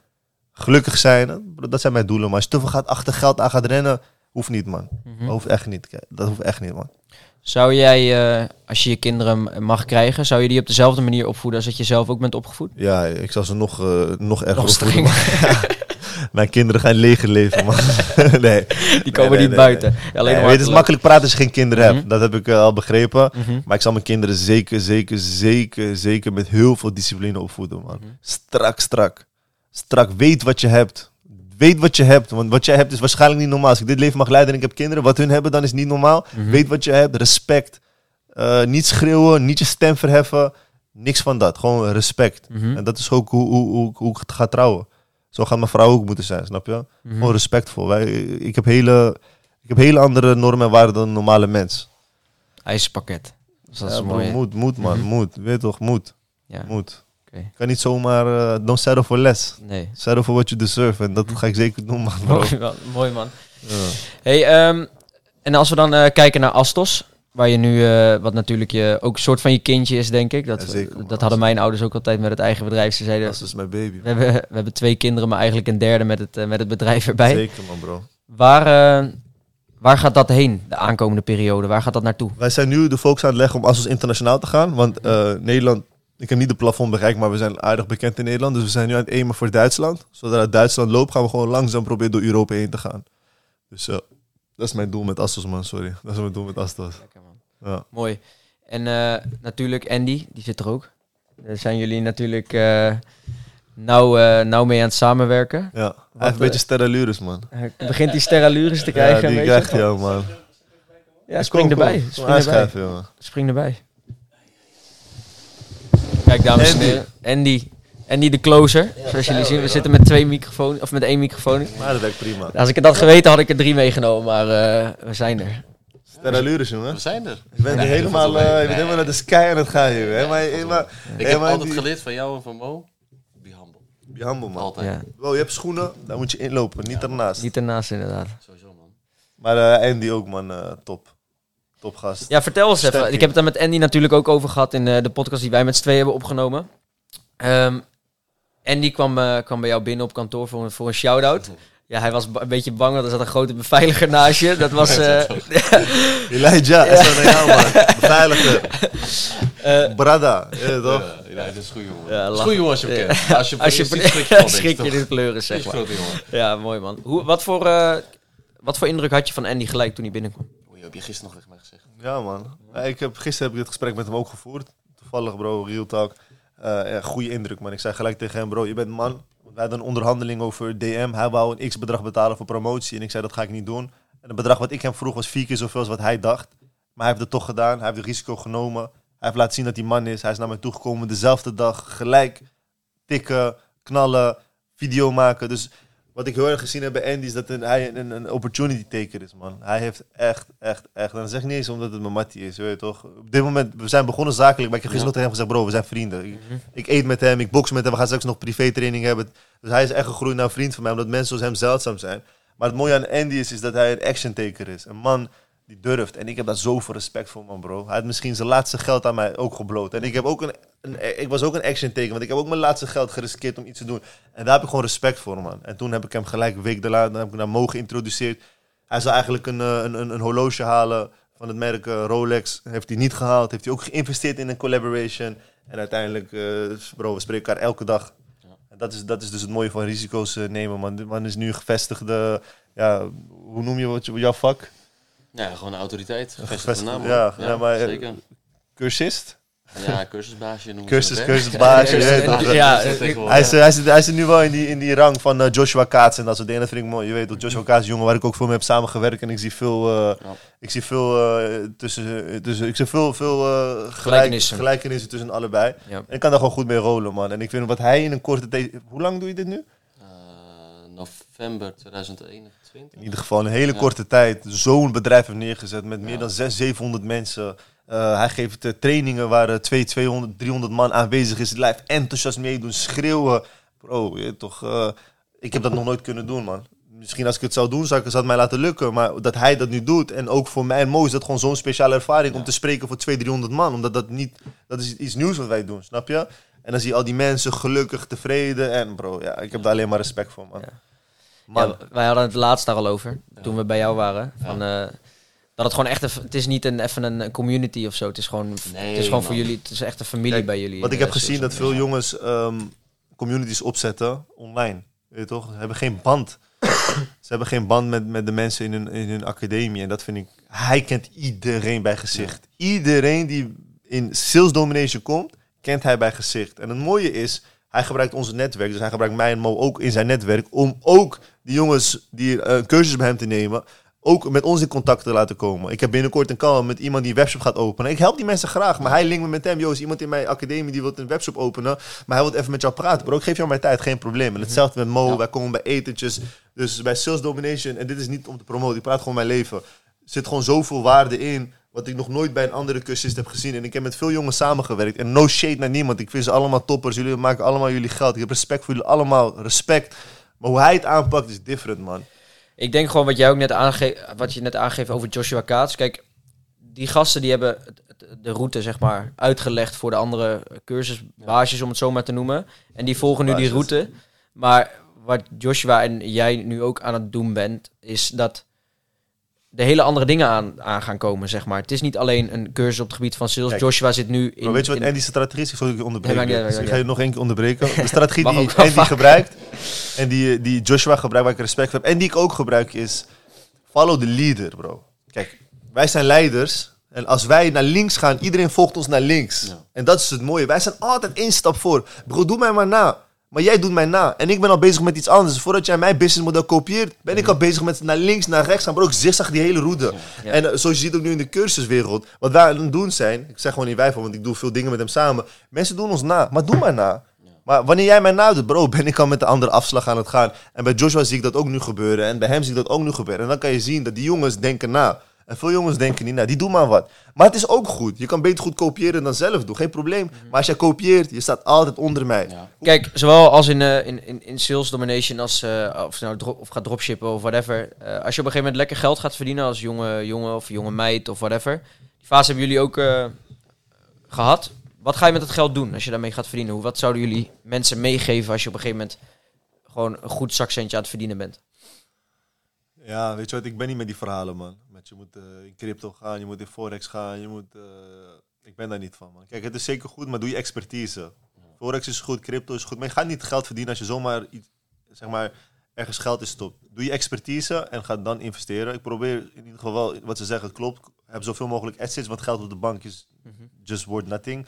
Gelukkig zijn. Dat zijn mijn doelen. Maar als je te veel gaat achter geld aan gaat rennen. Hoeft niet, man. Mhm. Dat hoeft echt niet. Dat hoeft echt niet, man. Zou jij, eh, als je je kinderen mag krijgen, zou je die op dezelfde manier opvoeden als dat je zelf ook bent opgevoed? Ja, ik zal ze nog, eh, nog erger Nog opvoeden. Mijn kinderen gaan leger leven, man. nee. Die komen nee, niet nee, buiten. Alleen maar weet, het is makkelijk praten als je geen kinderen Mhm. hebt. Dat heb ik eh, al begrepen. Mhm. Maar ik zal mijn kinderen zeker, zeker, zeker, zeker met heel veel discipline opvoeden, man. Mhm. Strak, strak. Strak. Weet wat je hebt. Weet wat je hebt. Want wat jij hebt is waarschijnlijk niet normaal. Als ik dit leven mag leiden en ik heb kinderen, wat hun hebben, dan is niet normaal. Mhm. Weet wat je hebt. Respect. Eh, niet schreeuwen, niet je stem verheffen. Niks van dat. Gewoon respect. Mhm. En dat is ook hoe, hoe, hoe, hoe ik ga trouwen. Zo gaat mijn vrouw ook moeten zijn, snap je? Mhm. Gewoon respectvol. Wij, ik, heb hele, ik heb hele andere normen en waarden dan een normale mens. IJspakket. Dus dat Ja, mooi. moet, moet man, Mhm. moet. Weet toch, moet. Ja, Moet. kan niet zomaar, eh don't settle for less. Nee. Settle for what you deserve. En dat ga ik zeker doen, man, bro. Mooi man. Mooi man. Ja. Hey, ehm, en als we dan eh, kijken naar Astos, waar je nu, eh, wat natuurlijk je, ook een soort van je kindje is, denk ik. Dat, Ja, zeker, man. dat hadden mijn ouders ook altijd met het eigen bedrijf. Ze zeiden, Dat is mijn baby. we hebben, we hebben twee kinderen, maar eigenlijk een derde met het, eh, met het bedrijf erbij. Zeker, man, bro. Waar, eh, waar gaat dat heen, de aankomende periode? Waar gaat dat naartoe? Wij zijn nu de focus aan het leggen om Asos internationaal te gaan. Want Nederland, ik heb niet de plafond bereikt, maar we zijn aardig bekend in Nederland. Dus we zijn nu aan het aimen voor Duitsland. Zodra Duitsland loopt, gaan we gewoon langzaam proberen door Europa heen te gaan. Dus dat is mijn doel met Astos, man. Sorry. Dat is mijn doel met Astos. Lekker man. Ja. Mooi. En eh, natuurlijk Andy, die zit er ook. Daar zijn jullie natuurlijk eh nauw, eh, nauw mee aan het samenwerken. Ja, hij heeft een beetje sterralures, man. Eh, begint die sterralures te krijgen? ja, die krijgt hij man. Ja, spring erbij. Spring erbij. Spring erbij. Kijk, dames en heren. Andy. Andy de closer. Zoals jullie zien, we zitten met twee microfoons, of met één microfoon. Maar dat werkt prima. Als ik het had geweten, had ik er drie meegenomen, maar eh, we zijn er. Sterralures, jongen. We zijn er. Je bent Nee, helemaal, eh, je bent helemaal naar de sky aan het gaan, jongen. Helemaal, helemaal, Ik heb altijd die- geleerd van jou en van Mo. Be humble. Be humble, man. Altijd. Ja, Wow, je hebt schoenen, daar moet je inlopen, niet ernaast. niet ernaast inderdaad. Sowieso, man. Maar eh, Andy ook, man. eh, top. Top gast. Ja, vertel eens even. Ik heb het daar met Andy natuurlijk ook over gehad in eh, de podcast die wij met z'n tweeën hebben opgenomen. Andy kwam, kwam bij jou binnen op kantoor voor een, voor een shout-out. Ja, hij was een beetje bang, want er zat een grote beveiliger naast je. Dat was... eh, Elijah, is dat naar jou, man. Beveiliger. eh, Brada. Ja, toch? Ja, ja, dat is een goede jongen. Ja, is jongen als je hem Ja. kent. Als je als het ziet, schrik je denk schrik ik, je de kleuren, Is zeg maar. Ja, mooi man. Hoe, wat, voor, eh, wat voor indruk had je van Andy gelijk toen hij binnenkwam? Je heb je gisteren nog tegen mij gezegd. Ja, man. Ja, ik heb, gisteren heb ik dit gesprek met hem ook gevoerd. Toevallig, bro, real talk. Eh ja, goede indruk, man. Ik zei gelijk tegen hem, bro, je bent man. wij hadden een onderhandeling over DM. Hij wou een x-bedrag betalen voor promotie. En ik zei, dat ga ik niet doen. En het bedrag wat ik hem vroeg was vier keer zoveel als wat hij dacht. Maar hij heeft het toch gedaan. Hij heeft het risico genomen. Hij heeft laten zien dat hij man is. Hij is naar mij toegekomen dezelfde dag. Gelijk tikken, knallen, video maken. Dus wat ik heel erg gezien heb bij Andy is dat een, hij een, een opportunity taker is, man. Hij heeft echt, echt, echt... En dat zeg ik niet eens omdat het mijn mattie is, weet je toch? Op dit moment, we zijn begonnen zakelijk, maar ik heb gisteren tegen hem gezegd, bro, we zijn vrienden. Ik, ik eet met hem, ik box met hem, we gaan straks nog privé training hebben. Dus hij is echt gegroeid naar een vriend van mij, omdat mensen zoals hem zeldzaam zijn. Maar het mooie aan Andy is, is dat hij een action taker is. Een man die durft. En ik heb daar zoveel respect voor, man, bro. Hij had misschien zijn laatste geld aan mij ook gebloot. En ik, heb ook een, ik was ook een action taker, want ik heb ook mijn laatste geld geriskeerd om iets te doen. En daar heb ik gewoon respect voor, man. En toen heb ik hem gelijk een week daarna heb ik hem mogen geïntroduceerd. Hij zou eigenlijk een, eh, een, een, een horloge halen van het merk eh, Rolex. Heeft hij niet gehaald. Heeft hij ook geïnvesteerd in een collaboration. En uiteindelijk, eh, bro, we spreken elkaar elke dag. En dat is, dat is dus het mooie van risico's nemen, man. De man is nu een gevestigde, ja, hoe noem je wat, jouw vak? Ja, gewoon een autoriteit. Gevestigde Gevestigd- naam. ja, ja, maar, eh, zeker. Cursist? Ja, cursusbaasje noemen Cursus, ze cursusbaasje. je weet toch? Ja, Dat is ik- tegenwoordig. Hij is, hij, is, hij is nu wel in die, in die rang van eh, Joshua Kaats en dat soort dingen. Dat vind ik mooi. Je weet dat Joshua Kaats is een jongen waar ik ook veel mee heb samengewerkt. En ik zie veel, eh, Ja. ik zie veel, eh, tussen, tussen, ik zie veel, veel eh, gelijk, Gelijkenissen. gelijkenissen tussen allebei. Ja. En ik kan daar gewoon goed mee rollen, man. En ik vind wat hij in een korte tijd... Hoe lang doe je dit nu? Eh, november 2021. In ieder geval een hele Ja. korte tijd zo'n bedrijf heeft neergezet met meer dan 600, 700 mensen. Eh, hij geeft eh, trainingen waar eh, 200, 200, 300 man aanwezig is. Live enthousiast meedoen, schreeuwen. Bro, je toch, eh, ik heb dat nog nooit kunnen doen, man. Misschien als ik het zou doen, zou, ik, zou het mij laten lukken. Maar dat hij dat nu doet. En ook voor mij en Mo is dat gewoon zo'n speciale ervaring om te spreken voor 200, 300 man. Omdat dat niet, dat is iets nieuws wat wij doen, snap je? En dan zie je al die mensen gelukkig, tevreden. En bro, ja, ik heb daar alleen maar respect voor, man. Ja. Ja, wij hadden het laatst daar al over, toen we bij jou waren. Van, eh, dat het gewoon echt, een, het is niet een, even een community of zo. Het is gewoon, Nee, het is gewoon voor jullie, het is echt een familie Kijk, bij jullie. Wat in, ik heb eh, gezien, Sales dat veel jongens ehm, communities opzetten online. Weet je toch? Ze hebben geen band. Ze hebben geen band met, met de mensen in hun, in hun academie. En dat vind ik... Hij kent iedereen bij gezicht. Iedereen die in sales domination komt, kent hij bij gezicht. En het mooie is, hij gebruikt onze netwerk. Dus hij gebruikt mij en Mo ook in zijn netwerk. Om ook die jongens die eh, een cursus bij hem te nemen ook met ons in contact te laten komen. Ik heb binnenkort een call met iemand die een webshop gaat openen. Ik help die mensen graag, maar hij linkt me met hem. Yo, is iemand in mijn academie die wil een webshop openen, maar hij wil even met jou praten. Bro, ik geef jou mijn tijd, geen probleem. En hetzelfde met Mo, Ja. wij komen bij etentjes. Dus bij Sales Domination, en dit is niet om te promoten, ik praat gewoon mijn leven. Er zit gewoon zoveel waarde in, wat ik nog nooit bij een andere cursist heb gezien. En ik heb met veel jongens samengewerkt. En no shade naar niemand, ik vind ze allemaal toppers. Jullie maken allemaal jullie geld. Ik heb respect voor jullie allemaal, respect. Maar hoe hij het aanpakt is different, man. Ik denk gewoon wat jij ook net aangeeft, wat je net aangeeft over Joshua Kaats. Kijk, die gasten die hebben de route zeg maar uitgelegd voor de andere cursusbaasjes om het zo maar te noemen. En die volgen nu die route. Maar wat Joshua en jij nu ook aan het doen bent, is dat de hele andere dingen aan, aan gaan komen, zeg maar. Het is niet alleen een cursus op het gebied van sales. Kijk, Joshua zit nu in... Maar weet je wat in- Andy's strategie is? Ik je onderbreken. Dus ik ga je nog één keer onderbreken. De strategie die Andy vaak. gebruikt en die, die Joshua gebruikt, waar ik respect voor heb, en die ik ook gebruik, is follow the leader, bro. Kijk, wij zijn leiders. En als wij naar links gaan, iedereen volgt ons naar links. En dat is het mooie. Wij zijn altijd één stap voor. Bro, doe mij maar na. Maar jij doet mij na. En ik ben al bezig met iets anders. Voordat jij mijn businessmodel kopieert, ben ik al bezig met naar links, naar rechts gaan. Bro, ik zigzag die hele route. Ja. En eh, zoals je ziet ook nu in de cursuswereld. Wat wij aan het doen zijn. Ik zeg gewoon niet wij van, want ik doe veel dingen met hem samen. Mensen doen ons na. Maar doe maar na. Maar wanneer jij mij nadoet, bro, ben ik al met de andere afslag aan het gaan. En bij Joshua zie ik dat ook nu gebeuren. En bij hem zie ik dat ook nu gebeuren. En dan kan je zien dat die jongens denken na. En veel jongens denken niet na. Die doen maar wat. Maar het is ook goed. Je kan beter goed kopiëren dan zelf doen. Geen probleem. Maar als jij kopieert, je staat altijd onder mij. Ja. Kijk, zowel als in, eh, in, in, in sales domination als eh, of, nou of gaat dropshippen of whatever. Eh, als je op een gegeven moment lekker geld gaat verdienen als jonge jongen of jonge meid of whatever. Die fase hebben jullie ook eh, gehad. Wat ga je met dat geld doen als je daarmee gaat verdienen? Hoe, wat zouden jullie mensen meegeven als je op een gegeven moment gewoon een goed zakcentje aan het verdienen bent? Ja, weet je wat? Ik ben niet met die verhalen, man. Met je moet eh, in crypto gaan, je moet in forex gaan, je moet... eh, ik ben daar niet van, man. Kijk, het is zeker goed, maar doe je expertise. Forex is goed, crypto is goed, maar je gaat niet geld verdienen als je zomaar iets, zeg maar, ergens geld in stopt. Doe je expertise en ga dan investeren. Ik probeer in ieder geval wel, wat ze zeggen, klopt. Heb zoveel mogelijk assets, want geld op de bank is just worth nothing.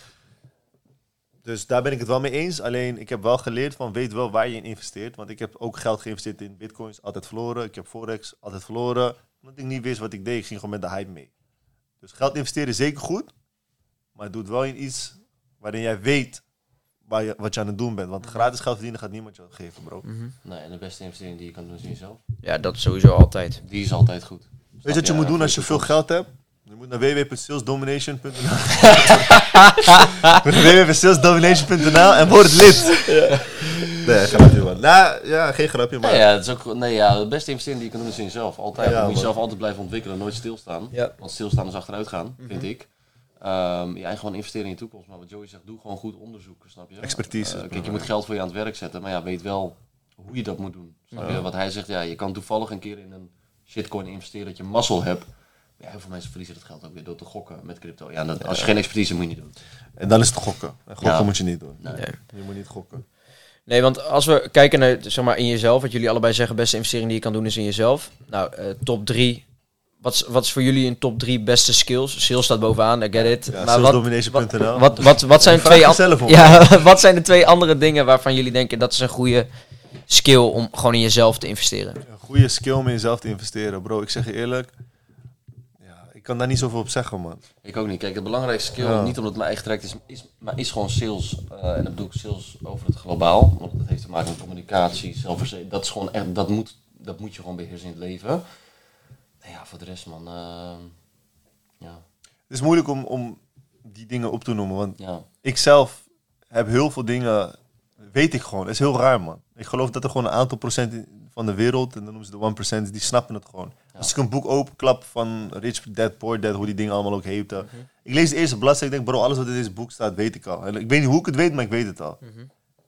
Dus daar ben ik het wel mee eens. Alleen ik heb wel geleerd van weet wel waar je in investeert. Want ik heb ook geld geïnvesteerd in bitcoins, altijd verloren. Ik heb forex, altijd verloren. Omdat ik niet wist wat ik deed. Ik ging gewoon met de hype mee. Dus geld investeren is zeker goed. Maar doe het wel in iets waarin jij weet waar je, wat je aan het doen bent. Want gratis geld verdienen gaat niemand je geven, bro. Mhm. Nee, en de beste investering die je kan doen is in jezelf. Ja, dat is sowieso altijd. Die is altijd goed. Weet je wat je moet doen als je veel geld hebt? Je moet naar www.salesdomination.nl www.salesdomination.nl en word lid. Nee, grapje man. Nou, ja, geen grapje, maar... Nee, ja, het is ook, nee, ja, de beste investering die je kan doen is in jezelf. Altijd. Ja, je moet jezelf altijd blijven ontwikkelen, nooit stilstaan. Ja. Want stilstaan is achteruit gaan, vind ik. Ehm ja, en gewoon investeren in je toekomst. Maar wat Joey zegt, doe gewoon goed onderzoek, snap je? Expertise. Eh, kijk, je moet geld voor je aan het werk zetten, maar ja, weet wel hoe je dat moet doen. Snap je? Wat hij zegt, ja, je kan toevallig een keer in een shitcoin investeren dat je mazzel hebt. Ja, heel veel mensen verliezen dat geld ook weer door te gokken met crypto. Ja, dat, als je geen expertise moet je niet doen. En dan is het gokken. En gokken Ja. moet je niet doen. Nee. Nee. Je moet niet gokken. Nee, want als we kijken naar zeg maar, in jezelf, wat jullie allebei zeggen, beste investering die je kan doen is in jezelf. Nou, eh, top 3. Wat, is- wat is voor jullie een top 3 beste skills? Sales staat bovenaan, I get it. Ja, maar wat, wat, wat, wat, zijn twee an- ja, wat zijn de twee andere dingen waarvan jullie denken dat is een goede skill om gewoon in jezelf te investeren? Een goede skill om in jezelf te investeren, bro. Ik zeg je eerlijk. Ik kan daar niet zoveel op zeggen, man. Ik ook niet. Kijk, de belangrijkste skill, Ja. niet omdat het mijn eigen traject is, is, maar is gewoon sales. eh, en dat bedoel ik sales over het globaal. Want dat heeft te maken met communicatie, zelfverzekering. Dat is gewoon echt, dat moet, dat moet je gewoon beheersen in het leven. Nou ja, voor de rest, man. ehm, ja, Het is moeilijk om, om die dingen op te noemen, want ja. ik zelf heb heel veel dingen, weet ik gewoon. Het is heel raar, man. Ik geloof dat er gewoon een aantal procent in- van de wereld, en dan noemen ze de 1%, die snappen het gewoon. Als ik een boek openklap van Rich Dad, Poor Dad, hoe die dingen allemaal ook heten. Ik lees de eerste bladzijde, ik denk, bro, alles wat in deze boek staat, weet ik al. En ik weet niet hoe ik het weet, maar ik weet het al.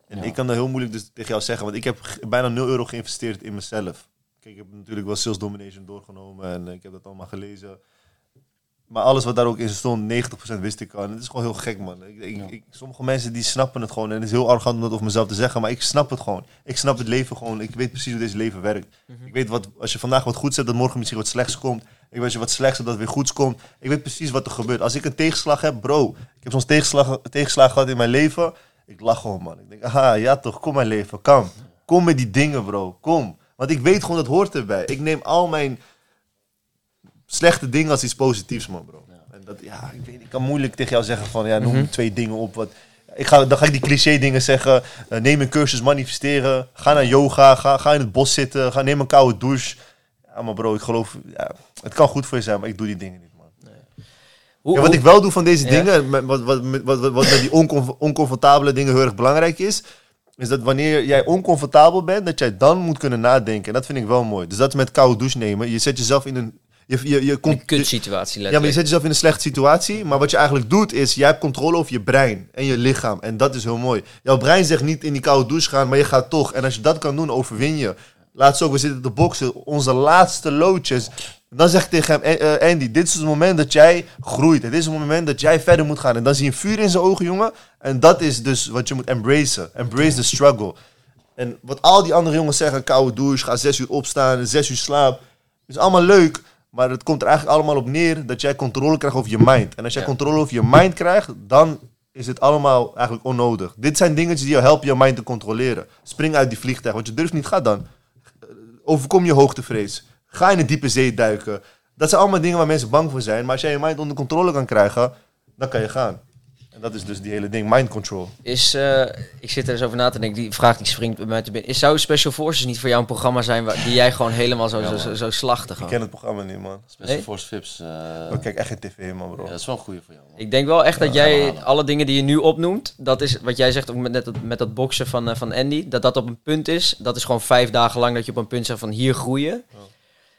En Ja. ik kan dat heel moeilijk dus tegen jou zeggen, want ik heb bijna 0 euro geïnvesteerd in mezelf. Kijk, ik heb natuurlijk wel Sales Domination doorgenomen en ik heb dat allemaal gelezen. Maar alles wat daar ook in stond, 90% wist ik al. En het is gewoon heel gek, man. Ik, ik, Ja. ik- sommige mensen die snappen het gewoon. En het is heel arrogant om dat over mezelf te zeggen, maar ik snap het gewoon. Ik snap het leven gewoon. Ik weet precies hoe deze leven werkt. Ik weet wat, als je vandaag wat goeds hebt, dat morgen misschien wat slechts komt. Ik weet als je wat slechts hebt, dat weer goeds komt. Ik weet precies wat er gebeurt. Als ik een tegenslag heb, bro. Ik heb soms tegenslag, tegenslag gehad in mijn leven. Ik lach gewoon, man. Ik denk, aha, ja toch, kom mijn leven, kom. Kom met die dingen, bro. Kom. Want ik weet gewoon, dat hoort erbij. Ik neem al mijn slechte dingen als iets positiefs, man, bro. En dat, ja, ik, weet, ik kan moeilijk tegen jou zeggen van, ja, noem twee dingen op. Wat, ik ga, dan ga ik die cliché dingen zeggen. Eh, neem een cursus manifesteren. Ga naar yoga. Ga, ga in het bos zitten. Ga, neem een koude douche. Ja, maar bro, ik geloof, ja, het kan goed voor je zijn, maar ik doe die dingen niet, man. Hoe, Ja, wat hoe- ik wel doe van deze Ja. dingen, wat, wat, met- wat, wat, wat met die oncom- oncomfortabele dingen heel erg belangrijk is, is dat wanneer jij oncomfortabel bent, dat jij dan moet kunnen nadenken. En dat vind ik wel mooi. Dus dat is met koude douche nemen. Je zet jezelf in een... Je, je, je komt, een kutsituatie ja, maar je zet jezelf in een slechte situatie. Maar wat je eigenlijk doet, is jij hebt controle over je brein en je lichaam. En dat is heel mooi. Jouw brein zegt niet in die koude douche gaan, maar je gaat toch. En als je dat kan doen, overwin je. Laatst ook, we zitten te boksen. Onze laatste loodjes. Dan zeg ik tegen hem, "Eh, eh, Andy, dit is het moment dat jij groeit. Dit is het moment dat jij verder moet gaan. En dan zie je een vuur in zijn ogen, jongen. En dat is dus wat je moet embracen. Embrace the struggle. En wat al die andere jongens zeggen, koude douche, ga zes uur opstaan, zes uur slaap. is allemaal leuk, maar het komt er eigenlijk allemaal op neer dat jij controle krijgt over je mind. En als jij Ja. controle over je mind krijgt, dan is het allemaal eigenlijk onnodig. Dit zijn dingetjes die jou helpen je mind te controleren. Spring uit die vliegtuig, want je durft niet, ga dan. Overkom je hoogtevrees. Ga in de diepe zee duiken. Dat zijn allemaal dingen waar mensen bang voor zijn. Maar als jij je mind onder controle kan krijgen, dan kan je gaan. En dat is dus die hele ding, mind control. Is, eh, ik zit er eens over na te denken, die vraag die springt bij mij te binnen. Is, zou Special Forces niet voor jou een programma zijn waar, die jij gewoon helemaal zo, Ja, zo, zo, zo slachten Ik ken het programma niet, man. Special Nee? Force Vips. eh, Ik kijk echt geen tv, man, bro. ja, dat is wel een goede voor jou. Man. Ik denk wel echt dat Ja, jij alle dingen die je nu opnoemt, dat is wat jij zegt ook met, net dat, met dat boksen van, eh, van Andy, dat dat op een punt is. Dat is gewoon vijf dagen lang dat je op een punt zegt van hier groeien.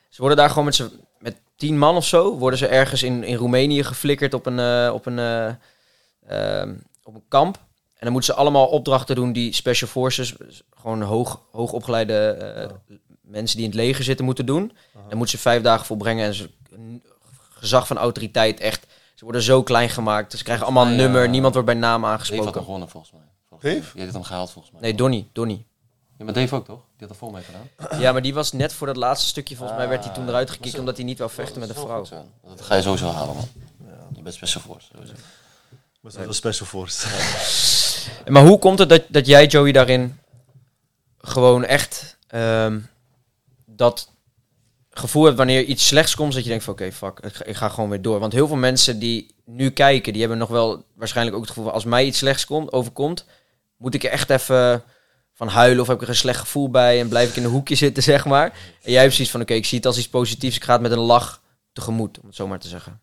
Ze worden daar gewoon met, z'n- met tien man of zo, worden ze ergens in, in Roemenië geflikkerd op een, op, een, eh, ehm, op een kamp. En dan moeten ze allemaal opdrachten doen die Special Forces, gewoon hoog, hoogopgeleide eh, mensen die in het leger zitten, moeten doen. Dan moeten ze vijf dagen volbrengen en ze, een gezag van autoriteit echt. Ze worden zo klein gemaakt. Ze krijgen allemaal een nummer. Niemand wordt bij naam Dave had hem aangesproken. gewonnen volgens mij. Volgens Dave? mij. Jij hebt hem gehaald volgens mij. Nee, Donny. Donny. Ja, maar Dave ook toch? Die had er vol mee gedaan. Ja, maar die was net voor dat laatste stukje. Volgens mij werd hij toen Ah, eruit gekikt omdat hij niet wou vechten met een vrouw. wel. Dat ga je sowieso halen man. Je bent Special Force. Sowieso. Maar dat is wel special force. Maar hoe komt het dat, dat jij, Joey, daarin gewoon echt ehm, dat gevoel hebt wanneer iets slechts komt, dat je denkt van oké, fuck, ik ga, ik ga gewoon weer door. Want heel veel mensen die nu kijken, die hebben nog wel waarschijnlijk ook het gevoel van als mij iets slechts komt, overkomt, moet ik er echt even van huilen of heb ik er een slecht gevoel bij en blijf ik in een hoekje zitten, zeg maar. En jij hebt zoiets van oké, ik zie het als iets positiefs, ik ga het met een lach tegemoet, om het zo maar te zeggen.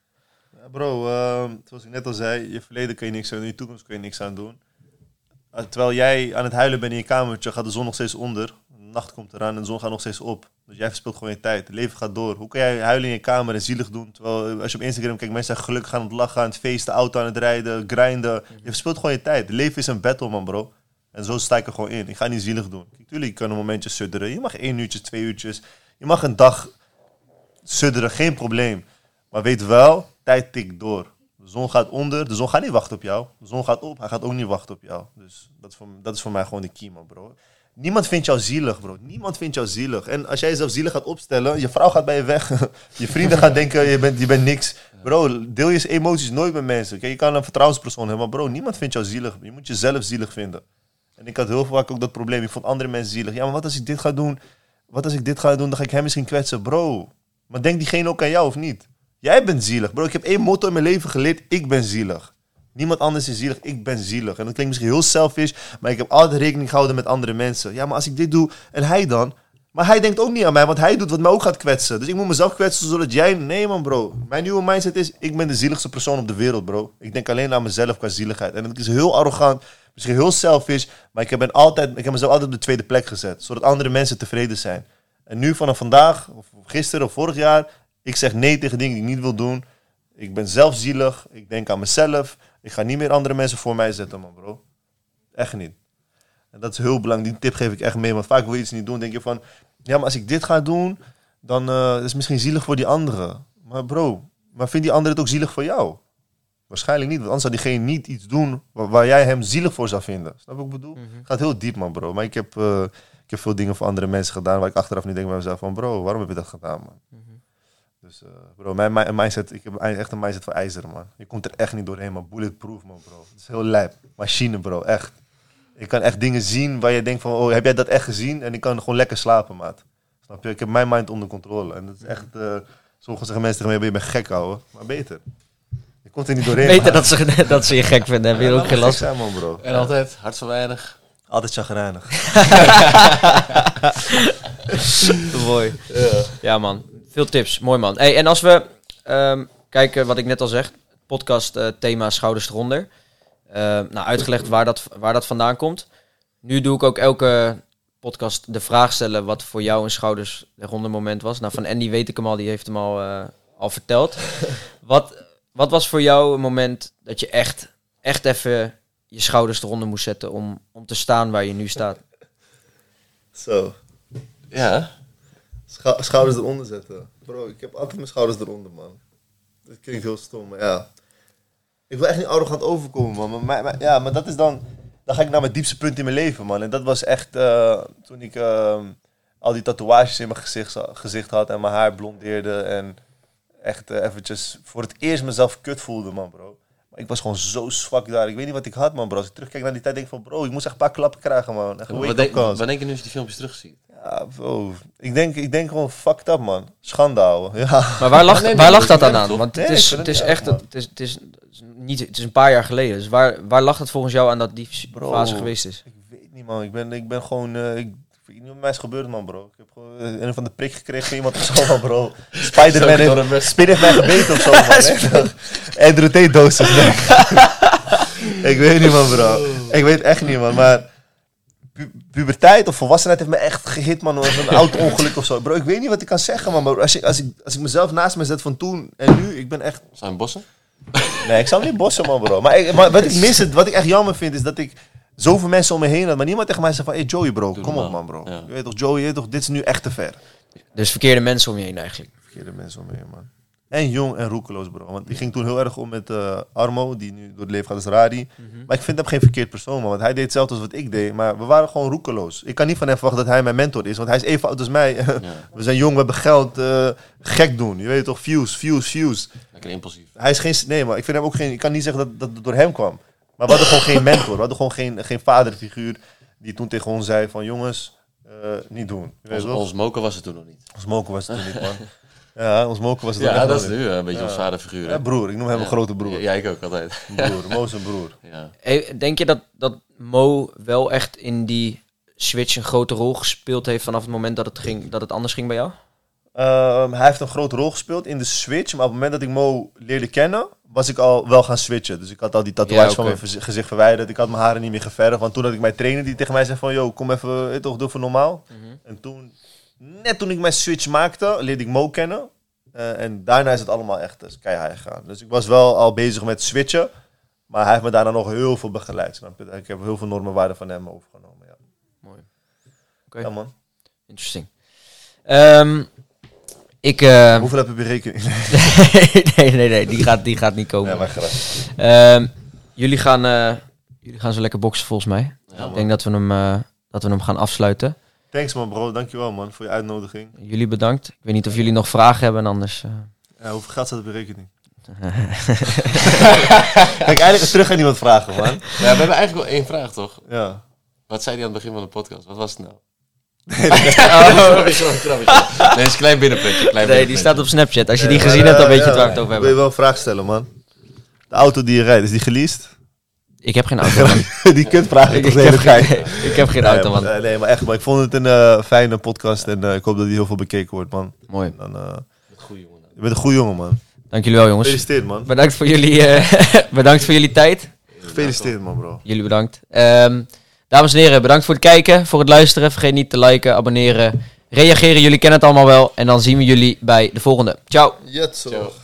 Ja, bro, ehm, zoals ik net al zei, je verleden kun je niks aan doen, je toekomst kun je niks aan doen. Uh, terwijl jij aan het huilen bent in je kamertje, gaat de zon nog steeds onder. De nacht komt eraan en de zon gaat nog steeds op. Dus jij verspilt gewoon je tijd. Het leven gaat door. Hoe kan jij huilen in je kamer en zielig doen? Terwijl eh, als je op Instagram kijkt, mensen zijn gelukkig aan het lachen, aan het feesten, auto aan het rijden, grinden. Je verspilt gewoon je tijd. Het leven is een battle, man, bro. En zo sta ik er gewoon in. Ik ga niet zielig doen. Kijk, tuurlijk, je kan een momentje sudderen. Je mag één uurtje, twee uurtjes. Je mag een dag sudderen, geen probleem. Maar weet wel, tijd tikt door. De zon gaat onder, de zon gaat niet wachten op jou. De zon gaat op, hij gaat ook niet wachten op jou. Dus dat is voor, dat is mij gewoon de key, bro. Niemand vindt jou zielig, bro. Niemand vindt jou zielig. En als jij jezelf zielig gaat opstellen, je vrouw gaat bij je weg. je vrienden gaan denken, je bent, je bent niks. Bro, deel je emoties nooit met mensen. Kijk, je kan een vertrouwenspersoon hebben, maar bro, niemand vindt jou zielig. Je moet jezelf zielig vinden. En ik had heel vaak ook dat probleem. Ik vond andere mensen zielig. Ja, maar wat als ik dit ga doen? Wat als ik dit ga doen? Dan ga ik hem misschien kwetsen. Bro, maar denk diegene ook aan jou of niet? Jij bent zielig, bro. Ik heb één motto in mijn leven geleerd. Ik ben zielig. Niemand anders is zielig. Ik ben zielig. En dat klinkt misschien heel selfish, maar ik heb altijd rekening gehouden met andere mensen. Ja, maar als ik dit doe en hij dan? Maar hij denkt ook niet aan mij, want hij doet wat mij ook gaat kwetsen. Dus ik moet mezelf kwetsen zodat jij... Nee man bro, mijn nieuwe mindset is... Ik ben de zieligste persoon op de wereld bro. Ik denk alleen aan mezelf qua zieligheid. En het is heel arrogant, misschien heel selfish... Maar ik heb, altijd, ik heb mezelf altijd op de tweede plek gezet. Zodat andere mensen tevreden zijn. En nu vanaf vandaag, of gisteren of vorig jaar... Ik zeg nee tegen dingen die ik niet wil doen. Ik ben zelf zielig. Ik denk aan mezelf. Ik ga niet meer andere mensen voor mij zetten man bro. Echt niet. En dat is heel belangrijk. Die tip geef ik echt mee. Want vaak wil je iets niet doen. denk je van... Ja, maar als ik dit ga doen... Dan uh, is het misschien zielig voor die anderen. Maar bro, maar vindt die andere het ook zielig voor jou? Waarschijnlijk niet. Want anders zou diegene niet iets doen... waar, waar jij hem zielig voor zou vinden. Snap wat ik bedoel? Mhm. Gaat heel diep man bro. Maar ik heb, uh, ik heb veel dingen voor andere mensen gedaan... waar ik achteraf nu denk bij mezelf van... Bro, waarom heb je dat gedaan man? Mhm. Dus uh, bro, mijn, mijn mindset, ik heb echt een mindset voor ijzer, man. Je komt er echt niet doorheen, man. Bulletproof, man, bro. Het is heel lijp. Machine, bro, echt. Ik kan echt dingen zien waar je denkt van, oh, heb jij dat echt gezien? En ik kan gewoon lekker slapen, maat. Snap je? Ik heb mijn mind onder controle. En dat is echt, uh, sommigen zeggen mensen tegen mij, je bent gek, houden. Maar beter. Je komt er niet doorheen. Beter dat ze, dat ze je gek vinden, heb je ja, ook geen last van. zijn, man, bro. En altijd hart van weinig. Altijd chagrijnig. Mooi. Ja. man, veel tips. Mooi man. Hey, en als we ehm, kijken, wat ik net al zeg, podcast eh, thema schouders eronder. Ehm, nou, uitgelegd waar dat, waar dat vandaan komt. Nu doe ik ook elke podcast de vraag stellen wat voor jou een schouders eronder moment was. Nou, van Andy weet ik hem al, die heeft hem al, eh, al verteld. wat, wat was voor jou een moment dat je echt, echt even je schouders eronder moest zetten om, om te staan waar je nu staat? Zo. Ja. Schou- schouders eronder zetten. Bro, ik heb altijd mijn schouders eronder, man. Dat klinkt heel stom, maar ja. Ik wil echt niet arrogant overkomen, man. Maar, maar- maar- ja, maar dat is dan... Dan ga ik naar mijn diepste punt in mijn leven, man. En dat was echt eh, toen ik ehm, al die tatoeages in mijn gezicht, gezicht had en mijn haar blondeerde. En echt eh, eventjes voor het eerst mezelf kut voelde, man, bro. Maar ik was gewoon zo zwak daar. Ik weet niet wat ik had, man, bro. Als ik terugkijk naar die tijd, denk ik van... Bro, ik moest echt een paar klappen krijgen, man. Echt Wat denk, wat denk je nu als je die filmpjes terugziet? Ja, bro. Ik denk, ik denk gewoon fucked up, man. Schande, ouwe. Ja. Maar waar lag, Nee, waar dat lag dat aan? toch? Want het is, het is echt, het is, het, is niet, het is een paar jaar geleden. Dus waar, waar lag het volgens jou aan dat die Bro. fase geweest is? Ik weet niet, man. Ik ben, ik ben gewoon... eh, ik, ik weet niet wat mij is gebeurd, man, bro. Ik heb gewoon eh, een van de prik gekregen van iemand of zo, man, bro. Spider-Man heeft... Spin heeft mij gebeten of zo, man. Andrew Tate-dosis, nee. ik weet niet, man, bro. Ik weet echt niet, man. Maar puberteit of volwassenheid heeft me echt gehit, man. Of een oud ongeluk of zo. Bro, ik weet niet wat ik kan zeggen, man. Maar als, ik, als, ik, als ik mezelf naast me zet van toen en nu, ik ben echt... Zijn bossen? Nee, ik zou niet bossen, man, bro. Maar, ik, maar wat ik mis, het, wat ik echt jammer vind, is dat ik zoveel mensen om me heen had. Maar niemand tegen mij zegt van, hey Joey, bro, Doe kom op, man, bro. Ja. Je weet toch, Joey, je weet toch, dit is nu echt te ver. Dus verkeerde mensen om je heen eigenlijk. Verkeerde mensen om me heen, man. En jong en roekeloos, bro. Want die ging toen heel erg om met eh, Armo, die nu door het leven gaat als Rari. Mhm. Maar ik vind hem geen verkeerd persoon, man. Want hij deed hetzelfde als wat ik deed. Maar we waren gewoon roekeloos. Ik kan niet van hem verwachten dat hij mijn mentor is. Want hij is even oud als mij. Ja, we zijn jong, we hebben geld. eh, gek doen. Je weet toch, views, views, views. lekker impulsief. Hij is geen... Nee, maar ik vind hem ook geen... Ik kan niet zeggen dat, dat het door hem kwam. Maar we hadden gewoon geen mentor. We hadden gewoon geen, geen vaderfiguur die toen tegen ons zei van... Jongens, eh, niet doen. Ons, ons moken was het toen nog niet. Ons moken was het toen niet, man. Ja, ons moken was het Ja, dat is nu eh, een beetje Ja. ons vaderfiguur. hè? Ja, broer. Ik noem hem een grote broer. Ja, ik ook altijd. Broer, Mo is een broer. Ja. Hey, denk je dat, dat Mo wel echt in die switch een grote rol gespeeld heeft vanaf het moment dat het, ging, dat het anders ging bij jou? Ehm, hij heeft een grote rol gespeeld in de switch. Maar op het moment dat ik Mo leerde kennen, was ik al wel gaan switchen. Dus ik had al die tatoeages Ja, van mijn verzi- gezicht verwijderd. Ik had mijn haren niet meer geverfd. Want toen had ik mijn trainer die tegen mij zei van... Yo, kom even, weet toch, doe even normaal. En toen, net toen ik mijn switch maakte, leerde ik Mo kennen. Eh, en daarna is het allemaal echt dus, keihard gegaan. Dus ik was wel al bezig met switchen. Maar hij heeft me daarna nog heel veel begeleid. Snap je? Ik heb heel veel normen waarden van hem overgenomen. Ja, Mooi. Oké, ja man. interesting. Ehm, ik... eh, Hoeveel heb je op je rekening? nee, nee, nee, die gaat, die gaat niet komen. Ja, maar graag. Ehm, jullie, gaan, eh, jullie gaan zo lekker boksen volgens mij. Ja, ik denk dat we, hem, eh, dat we hem gaan afsluiten. Thanks man bro, dankjewel man voor je uitnodiging. Jullie bedankt. Ik weet niet of jullie nog vragen hebben, anders... eh, Ja, hoeveel geld staat op je rekening? Kijk, eigenlijk eens terug aan iemand vragen man. Ja, we hebben eigenlijk wel één vraag, toch? Ja. Wat zei hij aan het begin van de podcast? Wat was het nou? Nee, het is een klein binnenpuntje. Klein nee, die staat op Snapchat. Als je die gezien hebt, dan weet je ja, waar we het over Wil je hebben. wel een vraag stellen man? De auto die je rijdt, is die geleased? Ik heb geen auto, man. die kutvraag ik, ik ik, heb geen, ik heb geen auto, nee, man. maar, nee, maar echt, maar ik vond het een eh, fijne podcast en eh, ik hoop dat die heel veel bekeken wordt, man. Mooi. Dan, eh, Goeie jongen. je bent een goede jongen, man. Dank jullie wel, jongens. Gefeliciteerd, man. Bedankt voor jullie, eh, bedankt voor jullie tijd. Gefeliciteerd, man, bro. Jullie bedankt. Ehm, dames en heren, bedankt voor het kijken, voor het luisteren. Vergeet niet te liken, abonneren, reageren. Jullie kennen het allemaal wel. En dan zien we jullie bij de volgende. Ciao. Jet zo. Ciao.